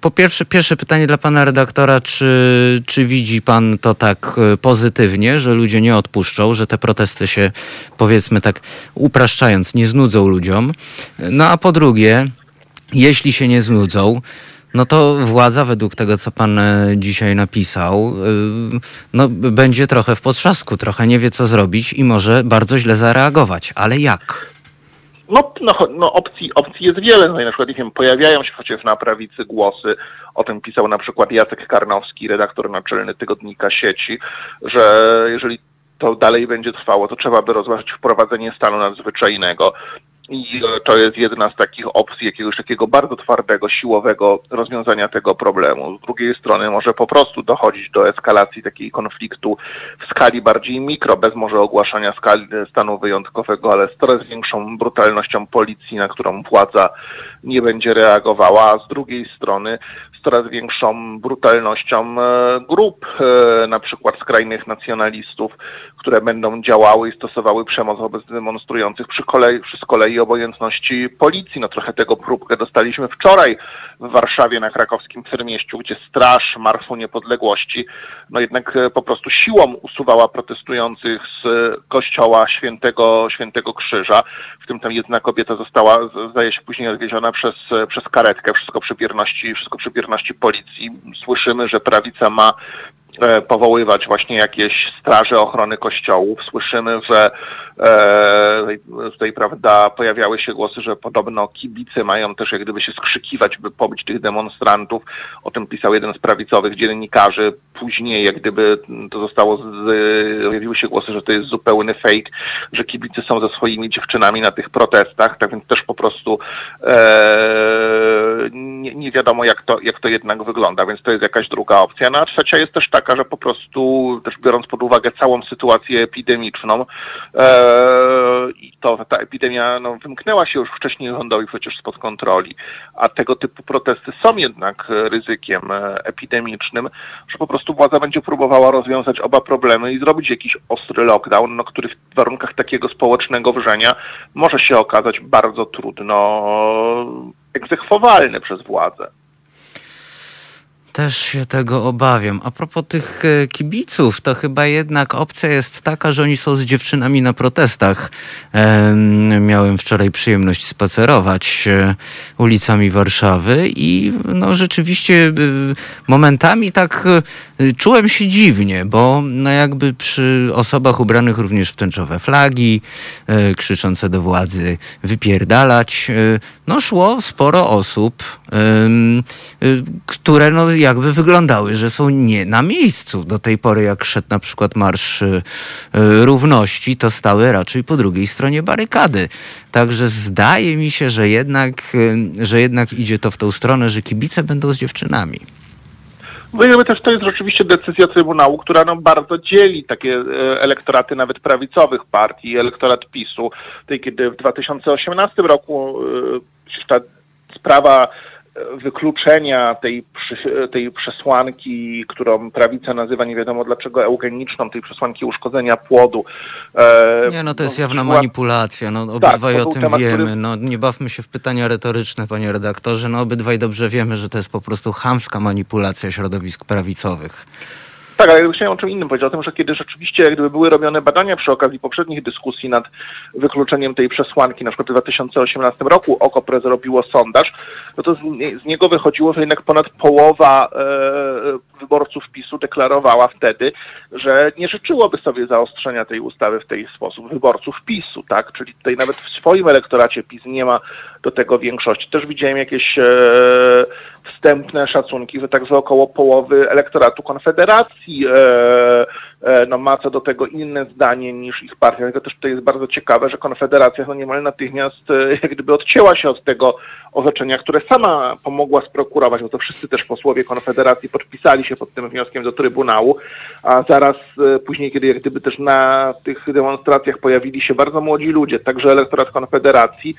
Po pierwsze, pierwsze pytanie dla pana redaktora, czy, czy widzi pan to tak pozytywnie, że ludzie nie odpuszczą, że te protesty się, powiedzmy tak upraszczając, nie znudzą ludziom? No a po drugie, jeśli się nie znudzą, no to władza, według tego, co pan e, dzisiaj napisał, e, no, będzie trochę w potrzasku, trochę nie wie, co zrobić i może bardzo źle zareagować. Ale jak? No, no, no opcji, opcji jest wiele. No i na przykład, nie wiem, pojawiają się chociaż na prawicy głosy, o tym pisał na przykład Jacek Karnowski, redaktor naczelny tygodnika sieci, że jeżeli to dalej będzie trwało, to trzeba by rozważyć wprowadzenie stanu nadzwyczajnego i e, to jest jedna z takich opcji jakiegoś takiego bardzo twardego, siłowego rozwiązania tego problemu. Z drugiej strony może po prostu dochodzić do eskalacji takiej konfliktu w skali bardziej mikro, bez może ogłaszania skali stanu wyjątkowego, ale z coraz większą brutalnością policji, na którą władza nie będzie reagowała, a z drugiej strony coraz większą brutalnością e, grup, e, na przykład skrajnych nacjonalistów, które będą działały i stosowały przemoc wobec demonstrujących przy kolei, przy z kolei obojętności policji. No trochę tego próbkę dostaliśmy wczoraj w Warszawie na krakowskim Przedmieściu, gdzie Straż Marszu Niepodległości no jednak e, po prostu siłą usuwała protestujących z kościoła świętego, świętego Krzyża. W tym tam jedna kobieta została, zdaje się, później odwieziona przez, przez karetkę. Wszystko przy bierności, wszystko przy bierności policji. Słyszymy, że prawica ma powoływać właśnie jakieś straże ochrony kościołów. Słyszymy, że e, tutaj, prawda, pojawiały się głosy, że podobno kibice mają też jak gdyby się skrzykiwać, by pobić tych demonstrantów. O tym pisał jeden z prawicowych dziennikarzy. Później jak gdyby to zostało, pojawiły się głosy, że to jest zupełny fake, że kibice są ze swoimi dziewczynami na tych protestach, tak więc też po prostu e, nie, nie wiadomo jak to, jak to jednak wygląda, więc to jest jakaś druga opcja. No a trzecia jest też taka, że po prostu też biorąc pod uwagę całą sytuację epidemiczną, e, i to ta epidemia no, wymknęła się już wcześniej rządowi przecież spod kontroli, a tego typu protesty są jednak ryzykiem e, epidemicznym, że po prostu władza będzie próbowała rozwiązać oba problemy i zrobić jakiś ostry lockdown, no, który w warunkach takiego społecznego wrzenia może się okazać bardzo trudno egzekwowalny przez władzę. Też się tego obawiam. A propos tych e, kibiców, to chyba jednak opcja jest taka, że oni są z dziewczynami na protestach. Miałem wczoraj przyjemność spacerować e, ulicami Warszawy i no rzeczywiście e, momentami tak czułem się dziwnie, bo no jakby przy osobach ubranych również w tęczowe flagi, krzyczące do władzy wypierdalać, no szło sporo osób, które no jakby wyglądały, że są nie na miejscu. Do tej pory, jak szedł na przykład Marsz y, Równości, to stały raczej po drugiej stronie barykady. Także zdaje mi się, że jednak, y, że jednak idzie to w tą stronę, że kibice będą z dziewczynami. No jakby też to jest rzeczywiście decyzja Trybunału, która no bardzo dzieli takie e, elektoraty nawet prawicowych partii, elektorat PiSu. Tej, kiedy w 2018 roku e, ta sprawa wykluczenia tej, tej przesłanki, którą prawica nazywa nie wiadomo dlaczego eugeniczną, tej przesłanki uszkodzenia płodu. E, nie, no to jest jawna manipulacja, no obydwaj tak, o tym temat, wiemy, który... no nie bawmy się w pytania retoryczne, panie redaktorze, no obydwaj dobrze wiemy, że to jest po prostu chamska manipulacja środowisk prawicowych. Tak, ale ja chciałem o czym innym powiedzieć, o tym, że kiedy rzeczywiście gdyby były robione badania przy okazji poprzednich dyskusji nad wykluczeniem tej przesłanki, na przykład w 2018 roku OKO.pre zrobiło sondaż, no to z, z, niego wychodziło, że jednak ponad połowa e, wyborców PiSu deklarowała wtedy, że nie życzyłoby sobie zaostrzenia tej ustawy w tej sposób wyborców PiSu, tak? Czyli tutaj nawet w swoim elektoracie PiS nie ma do tego większości. Też widziałem jakieś e, wstępne szacunki, że tak około połowy elektoratu Konfederacji e, e, no, ma co do tego inne zdanie niż ich partia. Dlatego też to jest bardzo ciekawe, że Konfederacja no, niemal natychmiast e, jak gdyby odcięła się od tego orzeczenia, które sama pomogła sprokurować, bo to wszyscy też posłowie Konfederacji podpisali się pod tym wnioskiem do Trybunału, a zaraz później, kiedy jak gdyby też na tych demonstracjach pojawili się bardzo młodzi ludzie, także elektorat Konfederacji,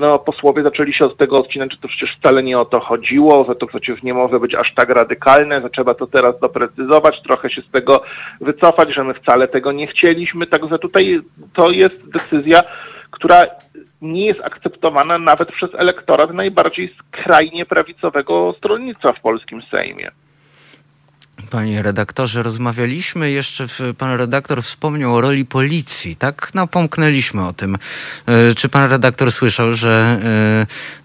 no posłowie zaczęli się od tego odcinać, że to przecież wcale nie o to chodziło, że to przecież nie może być aż tak radykalne, że trzeba to teraz doprecyzować, trochę się z tego wycofać, że my wcale tego nie chcieliśmy, także tutaj to jest decyzja, która nie jest akceptowana nawet przez elektorat najbardziej skrajnie prawicowego stronnictwa w polskim Sejmie. Panie redaktorze, rozmawialiśmy jeszcze, pan redaktor wspomniał o roli policji, tak? No, pomknęliśmy o tym. E, czy pan redaktor słyszał, że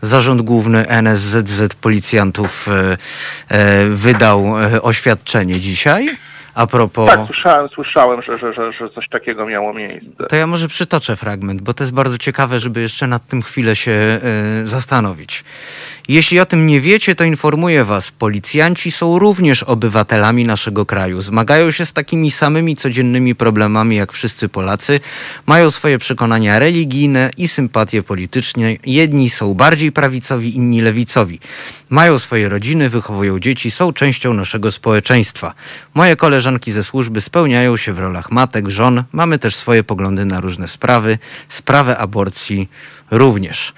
e, Zarząd Główny NSZZ Policjantów e, wydał oświadczenie dzisiaj? A propos... Tak, słyszałem, słyszałem że, że, że, że coś takiego miało miejsce. To ja może przytoczę fragment, bo to jest bardzo ciekawe, żeby jeszcze nad tym chwilę się y, zastanowić. Jeśli o tym nie wiecie, to informuję was. Policjanci są również obywatelami naszego kraju. Zmagają się z takimi samymi codziennymi problemami jak wszyscy Polacy. Mają swoje przekonania religijne i sympatie polityczne. Jedni są bardziej prawicowi, inni lewicowi. Mają swoje rodziny, wychowują dzieci, są częścią naszego społeczeństwa. Moje koleżanki ze służby spełniają się w rolach matek, żon. Mamy też swoje poglądy na różne sprawy. Sprawę aborcji również.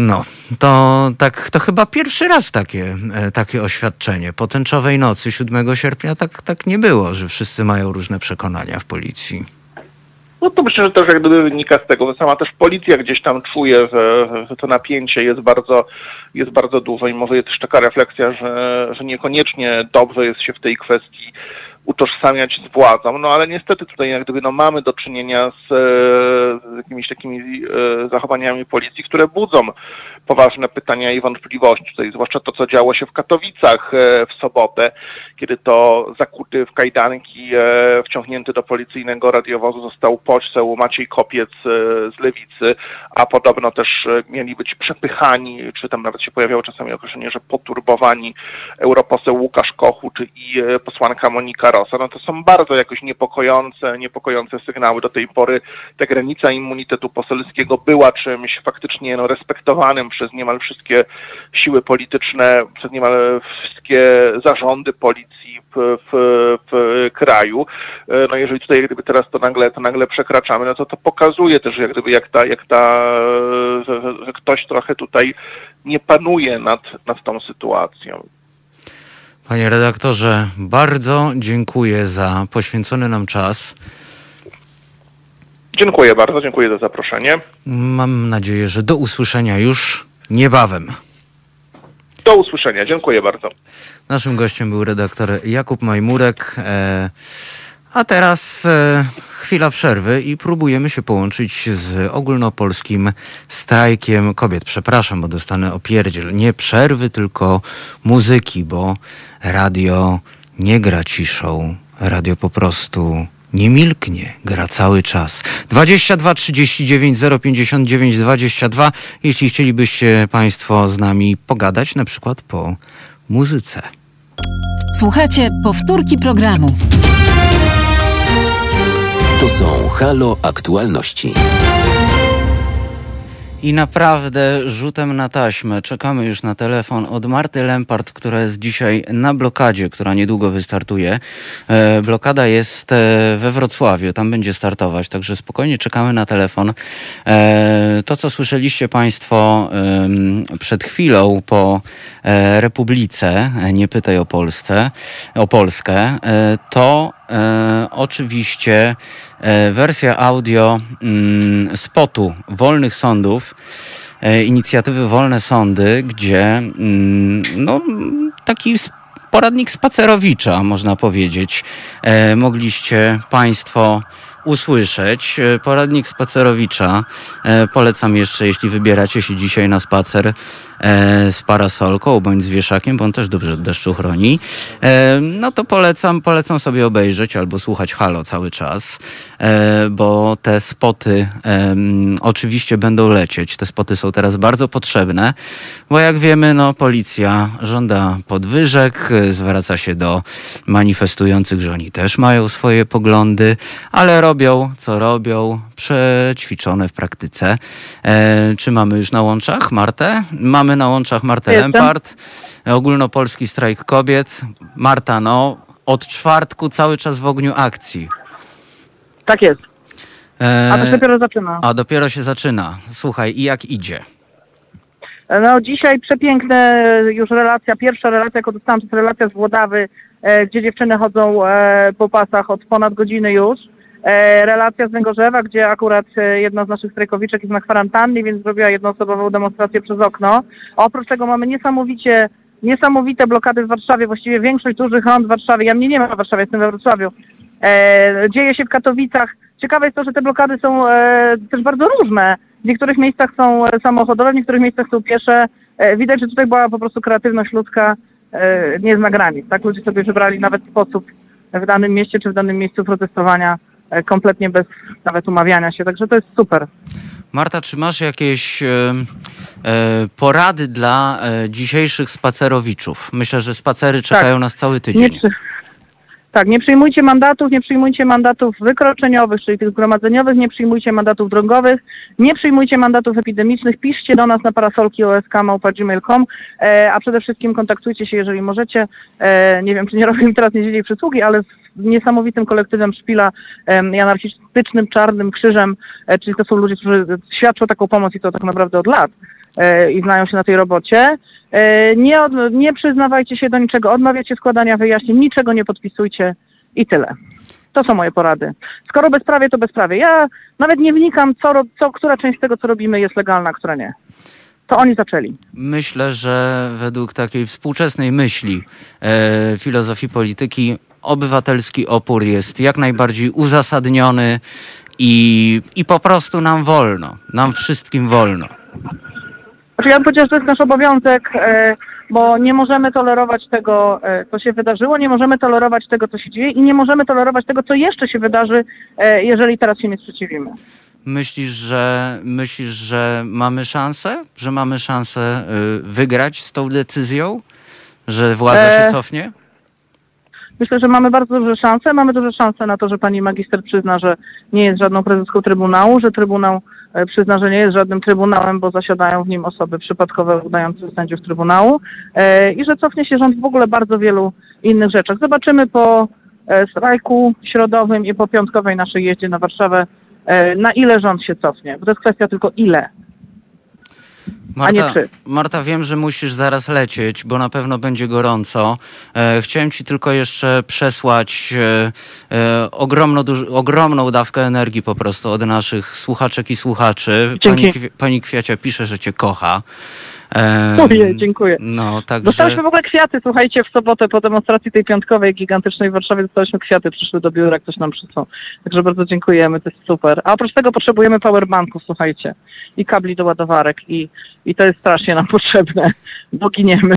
No, to tak, to chyba pierwszy raz takie, e, takie oświadczenie. Po tęczowej nocy 7 sierpnia tak, tak nie było, że wszyscy mają różne przekonania w policji. No to myślę, że też jak gdyby wynika z tego, że sama też policja gdzieś tam czuje, że, że to napięcie jest bardzo, jest bardzo duże i może jest też taka refleksja, że, że niekoniecznie dobrze jest się w tej kwestii utożsamiać z władzą, no ale niestety tutaj jak gdyby no, mamy do czynienia z, z jakimiś takimi e, zachowaniami policji, które budzą poważne pytania i wątpliwości. Tutaj zwłaszcza to, co działo się w Katowicach e, w sobotę, kiedy to zakuty w kajdanki, e, wciągnięty do policyjnego radiowozu został poseł Maciej Kopiec e, z Lewicy, a podobno też mieli być przepychani, czy tam nawet się pojawiało czasami określenie, że poturbowani europoseł Łukasz Kochut i e, posłanka Monika Rosa. No to są bardzo jakoś niepokojące, niepokojące sygnały. Do tej pory ta granica immunitetu poselskiego była czymś faktycznie no, respektowanym przez niemal wszystkie siły polityczne, przez niemal wszystkie zarządy policji w, w, w kraju. E, No jeżeli tutaj gdyby teraz to nagle, to nagle przekraczamy, no to to pokazuje też jak gdyby jak ta, jak ta, że ktoś trochę tutaj nie panuje nad, nad tą sytuacją. Panie redaktorze, bardzo dziękuję za poświęcony nam czas. Dziękuję bardzo, dziękuję za zaproszenie. Mam nadzieję, że do usłyszenia już niebawem. Do usłyszenia, dziękuję bardzo. Naszym gościem był redaktor Jakub Majmurek. E, a teraz e, chwila przerwy i próbujemy się połączyć z ogólnopolskim strajkiem kobiet. Przepraszam, bo dostanę opierdziel. Nie przerwy, tylko muzyki, bo radio nie gra ciszą. Radio po prostu nie milknie, gra cały czas. 22 39 059 22. Jeśli chcielibyście Państwo z nami pogadać, na przykład po muzyce. Słuchajcie powtórki programu. To są Halo Aktualności. I naprawdę rzutem na taśmę czekamy już na telefon od Marty Lempart, która jest dzisiaj na blokadzie, która niedługo wystartuje. E, blokada jest e, we Wrocławiu, tam będzie startować, także spokojnie czekamy na telefon. E, to, co słyszeliście Państwo em, przed chwilą po e, Republice, e, nie pytaj o Polsce, o Polskę, e, to e, oczywiście e, wersja audio mm, spotu Wolnych Sądów, e, inicjatywy Wolne Sądy, gdzie mm, no, taki poradnik spacerowicza, można powiedzieć, e, mogliście Państwo usłyszeć. E, Poradnik spacerowicza. E, polecam jeszcze, jeśli wybieracie się dzisiaj na spacer z parasolką bądź z wieszakiem, bo on też dobrze od deszczu chroni, e, no to polecam, polecam sobie obejrzeć albo słuchać Halo cały czas, e, bo te spoty oczywiście będą lecieć. Te spoty są teraz bardzo potrzebne, bo jak wiemy, no policja żąda podwyżek, e, zwraca się do manifestujących, że oni też mają swoje poglądy, ale robią, co robią, przećwiczone w praktyce. E, czy mamy już na łączach Martę? Mamy na łączach Martę Jestem. Lempart, ogólnopolski strajk kobiet. Marta, no od czwartku cały czas w ogniu akcji. Tak jest. E, A to dopiero zaczyna. a dopiero się zaczyna. Słuchaj, i jak idzie? No dzisiaj przepiękne już relacja, pierwsza relacja, jaką dostałam, to jest relacja z Włodawy, e, gdzie dziewczyny chodzą e, po pasach od ponad godziny już. E, relacja z Węgorzewa, gdzie akurat e, jedna z naszych strajkowiczek jest na kwarantannie, więc zrobiła jednoosobową demonstrację przez okno. Oprócz tego mamy niesamowicie, niesamowite blokady w Warszawie, właściwie większość dużych rąd w Warszawie. Ja mnie nie ma w Warszawie, jestem we Wrocławiu. E, dzieje się w Katowicach. Ciekawe jest to, że te blokady są e, też bardzo różne. W niektórych miejscach są e, samochodowe, w niektórych miejscach są piesze. E, widać, że tutaj była po prostu kreatywność ludzka e, nie zna granic. Tak ludzie sobie wybrali nawet sposób w danym mieście czy w danym miejscu protestowania kompletnie bez nawet umawiania się. Także to jest super. Marta, czy masz jakieś e, e, porady dla e, dzisiejszych spacerowiczów? Myślę, że spacery czekają nas cały tydzień. Nie, tak, nie przyjmujcie mandatów, nie przyjmujcie mandatów wykroczeniowych, czyli tych zgromadzeniowych, nie przyjmujcie mandatów drogowych, nie przyjmujcie mandatów epidemicznych, piszcie do nas na parasolki osk.gmail.com, e, a przede wszystkim kontaktujcie się, jeżeli możecie. E, nie wiem, czy nie robimy teraz niedzieli przysługi, ale z niesamowitym kolektywem Szpila em, i anarchistycznym Czarnym Krzyżem, e, czyli to są ludzie, którzy świadczą taką pomoc i to tak naprawdę od lat e, i znają się na tej robocie. E, Nie, od, nie przyznawajcie się do niczego, odmawiacie składania wyjaśnień, niczego nie podpisujcie i tyle. To są moje porady. Skoro bezprawie, to bezprawie. Ja nawet nie wnikam, co, co, która część tego, co robimy, jest legalna, a która nie. To oni zaczęli. Myślę, że według takiej współczesnej myśli e, filozofii polityki obywatelski opór jest jak najbardziej uzasadniony i, i po prostu nam wolno. Nam wszystkim wolno. Znaczy ja bym powiedziała, że to jest nasz obowiązek, e, bo nie możemy tolerować tego, e, co się wydarzyło, nie możemy tolerować tego, co się dzieje i nie możemy tolerować tego, co jeszcze się wydarzy, e, jeżeli teraz się nie sprzeciwimy. Myślisz, że myślisz, że mamy szansę? Że mamy szansę y, wygrać z tą decyzją? Że władza się cofnie? Myślę, że mamy bardzo duże szanse. Mamy duże szanse na to, że pani magister przyzna, że nie jest żadną prezeską Trybunału, że Trybunał przyzna, że nie jest żadnym Trybunałem, bo zasiadają w nim osoby przypadkowe udające sędziów Trybunału e, i że cofnie się rząd w ogóle bardzo wielu innych rzeczach. Zobaczymy po e, strajku środowym i po piątkowej naszej jeździe na Warszawę, e, na ile rząd się cofnie. Bo to jest kwestia tylko ile. A nie czy. Marta, wiem, że musisz zaraz lecieć, bo na pewno będzie gorąco. E, chciałem ci tylko jeszcze przesłać e, e, ogromno, duż, ogromną dawkę energii po prostu od naszych słuchaczek i słuchaczy. Pani, Kwi- pani Kwiacia pisze, że cię kocha. Ojej, dziękuję. No, także... Dostaliśmy w ogóle kwiaty, słuchajcie, w sobotę po demonstracji tej piątkowej gigantycznej w Warszawie dostaliśmy kwiaty, przyszły do biura, ktoś nam przysłał. Także bardzo dziękujemy, to jest super. A oprócz tego potrzebujemy powerbanków, słuchajcie, i kabli do ładowarek i, i to jest strasznie nam potrzebne, bo giniemy.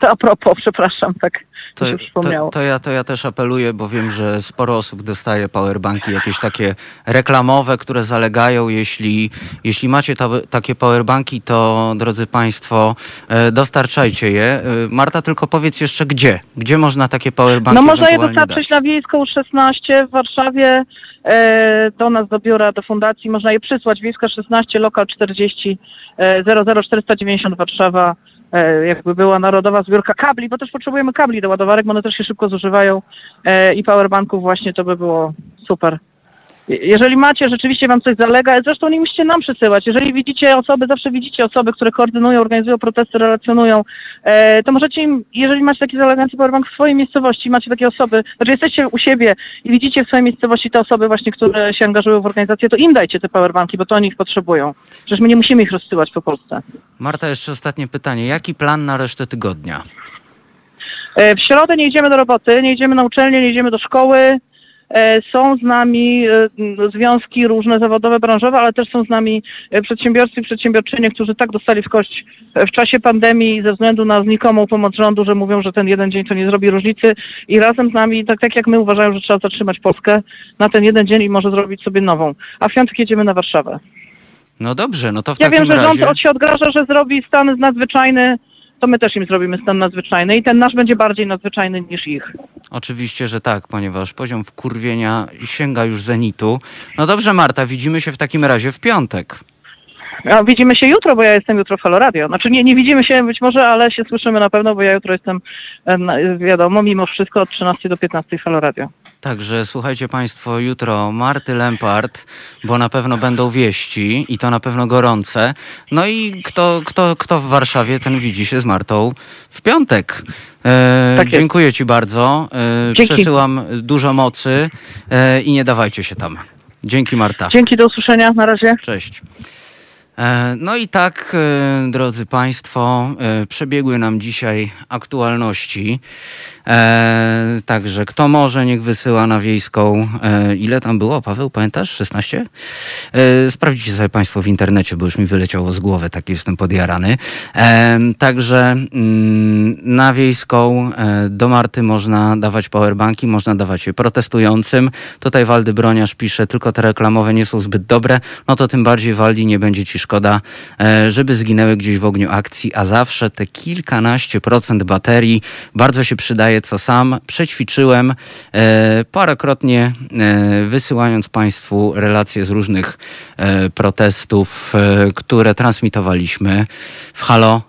To a propos, przepraszam, tak To, to, to, ja, to ja też apeluję, bo wiem, że sporo osób dostaje powerbanki, jakieś takie reklamowe, które zalegają. Jeśli, jeśli macie ta, takie powerbanki, to drodzy Państwo, e, dostarczajcie je. E, Marta, tylko powiedz jeszcze gdzie? Gdzie można takie powerbanki No można je dostarczyć dać? na Wiejską 16 w Warszawie, e, do nas, do biura, do fundacji. Można je przysłać. Wiejska 16, lokal 40, e, 00490 Warszawa. E, jakby była narodowa zbiórka kabli, bo też potrzebujemy kabli do ładowarek, bo one też się szybko zużywają e, i powerbanków właśnie to by było super. Je- Jeżeli macie, rzeczywiście wam coś zalega, zresztą nie musicie nam przesyłać. Jeżeli widzicie osoby, zawsze widzicie osoby, które koordynują, organizują protesty, relacjonują, e, to możecie im, jeżeli macie taki zalegający powerbank w swojej miejscowości, macie takie osoby, znaczy jesteście u siebie i widzicie w swojej miejscowości te osoby właśnie, które się angażują w organizację, to im dajcie te powerbanki, bo to oni ich potrzebują. Przecież my nie musimy ich rozsyłać po Polsce. Marta, jeszcze ostatnie pytanie. Jaki plan na resztę tygodnia? E, W środę nie idziemy do roboty, nie idziemy na uczelnię, nie idziemy do szkoły. E, Są z nami e, związki różne zawodowe, branżowe, ale też są z nami e, przedsiębiorcy i przedsiębiorczynie, którzy tak dostali w kość w czasie pandemii ze względu na znikomą pomoc rządu, że mówią, że ten jeden dzień to nie zrobi różnicy i razem z nami, tak, tak jak my uważają, że trzeba zatrzymać Polskę na ten jeden dzień i może zrobić sobie nową. A w piątek jedziemy na Warszawę. No dobrze, no to w Ja takim wiem, że rząd razie... się odgraża, że zrobi stan nadzwyczajny, to my też im zrobimy stan nadzwyczajny i ten nasz będzie bardziej nadzwyczajny niż ich. Oczywiście, że tak, ponieważ poziom wkurwienia sięga już zenitu. No dobrze, Marta, widzimy się w takim razie w piątek. A widzimy się jutro, bo ja jestem jutro w Halo Radio. Znaczy nie, nie widzimy się być może, ale się słyszymy na pewno, bo ja jutro jestem, em, wiadomo, mimo wszystko od 13 do 15 w Halo Radio. Także słuchajcie Państwo, jutro Marty Lempart, bo na pewno będą wieści i to na pewno gorące. No i kto, kto, kto w Warszawie, ten widzi się z Martą w piątek. E, Tak dziękuję Ci bardzo. E, Dzięki. przesyłam dużo mocy e, i nie dawajcie się tam. Dzięki Marta. Dzięki, do usłyszenia, na razie. Cześć. E, No i tak, e, drodzy Państwo, e, przebiegły nam dzisiaj aktualności. E, także kto może, niech wysyła na wiejską. E, ile tam było, Paweł, pamiętasz? 16? E, sprawdźcie sobie Państwo w internecie, bo już mi wyleciało z głowy, tak jestem podjarany. E, także mm, na wiejską e, do Marty można dawać powerbanki, można dawać je protestującym. Tutaj Waldy Broniarz pisze, tylko te reklamowe nie są zbyt dobre, no to tym bardziej Waldi nie będzie ci szkoda, e, żeby zginęły gdzieś w ogniu akcji, a zawsze te kilkanaście procent baterii bardzo się przydaje, co sam przećwiczyłem e, parokrotnie, e, wysyłając Państwu relacje z różnych e, protestów, które transmitowaliśmy w Halo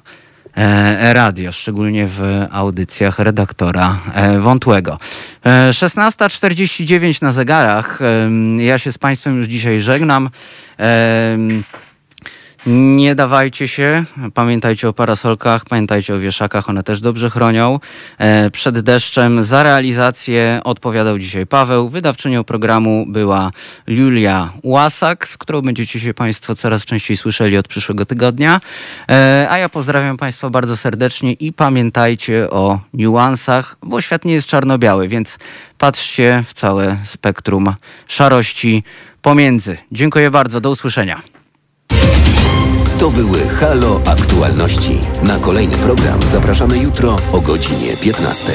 radio, szczególnie w audycjach redaktora Wątłego. E, 16.49 na zegarach. Ja się z Państwem już dzisiaj żegnam. Nie dawajcie się, pamiętajcie o parasolkach, pamiętajcie o wieszakach, one też dobrze chronią. E, Przed deszczem za realizację odpowiadał dzisiaj Paweł. Wydawczynią programu była Julia Łasak, z którą będziecie się Państwo coraz częściej słyszeli od przyszłego tygodnia. E, A ja pozdrawiam Państwa bardzo serdecznie i pamiętajcie o niuansach, bo świat nie jest czarno-biały, więc patrzcie w całe spektrum szarości pomiędzy. Dziękuję bardzo, do usłyszenia. To były Halo Aktualności. Na kolejny program zapraszamy jutro o godzinie 15.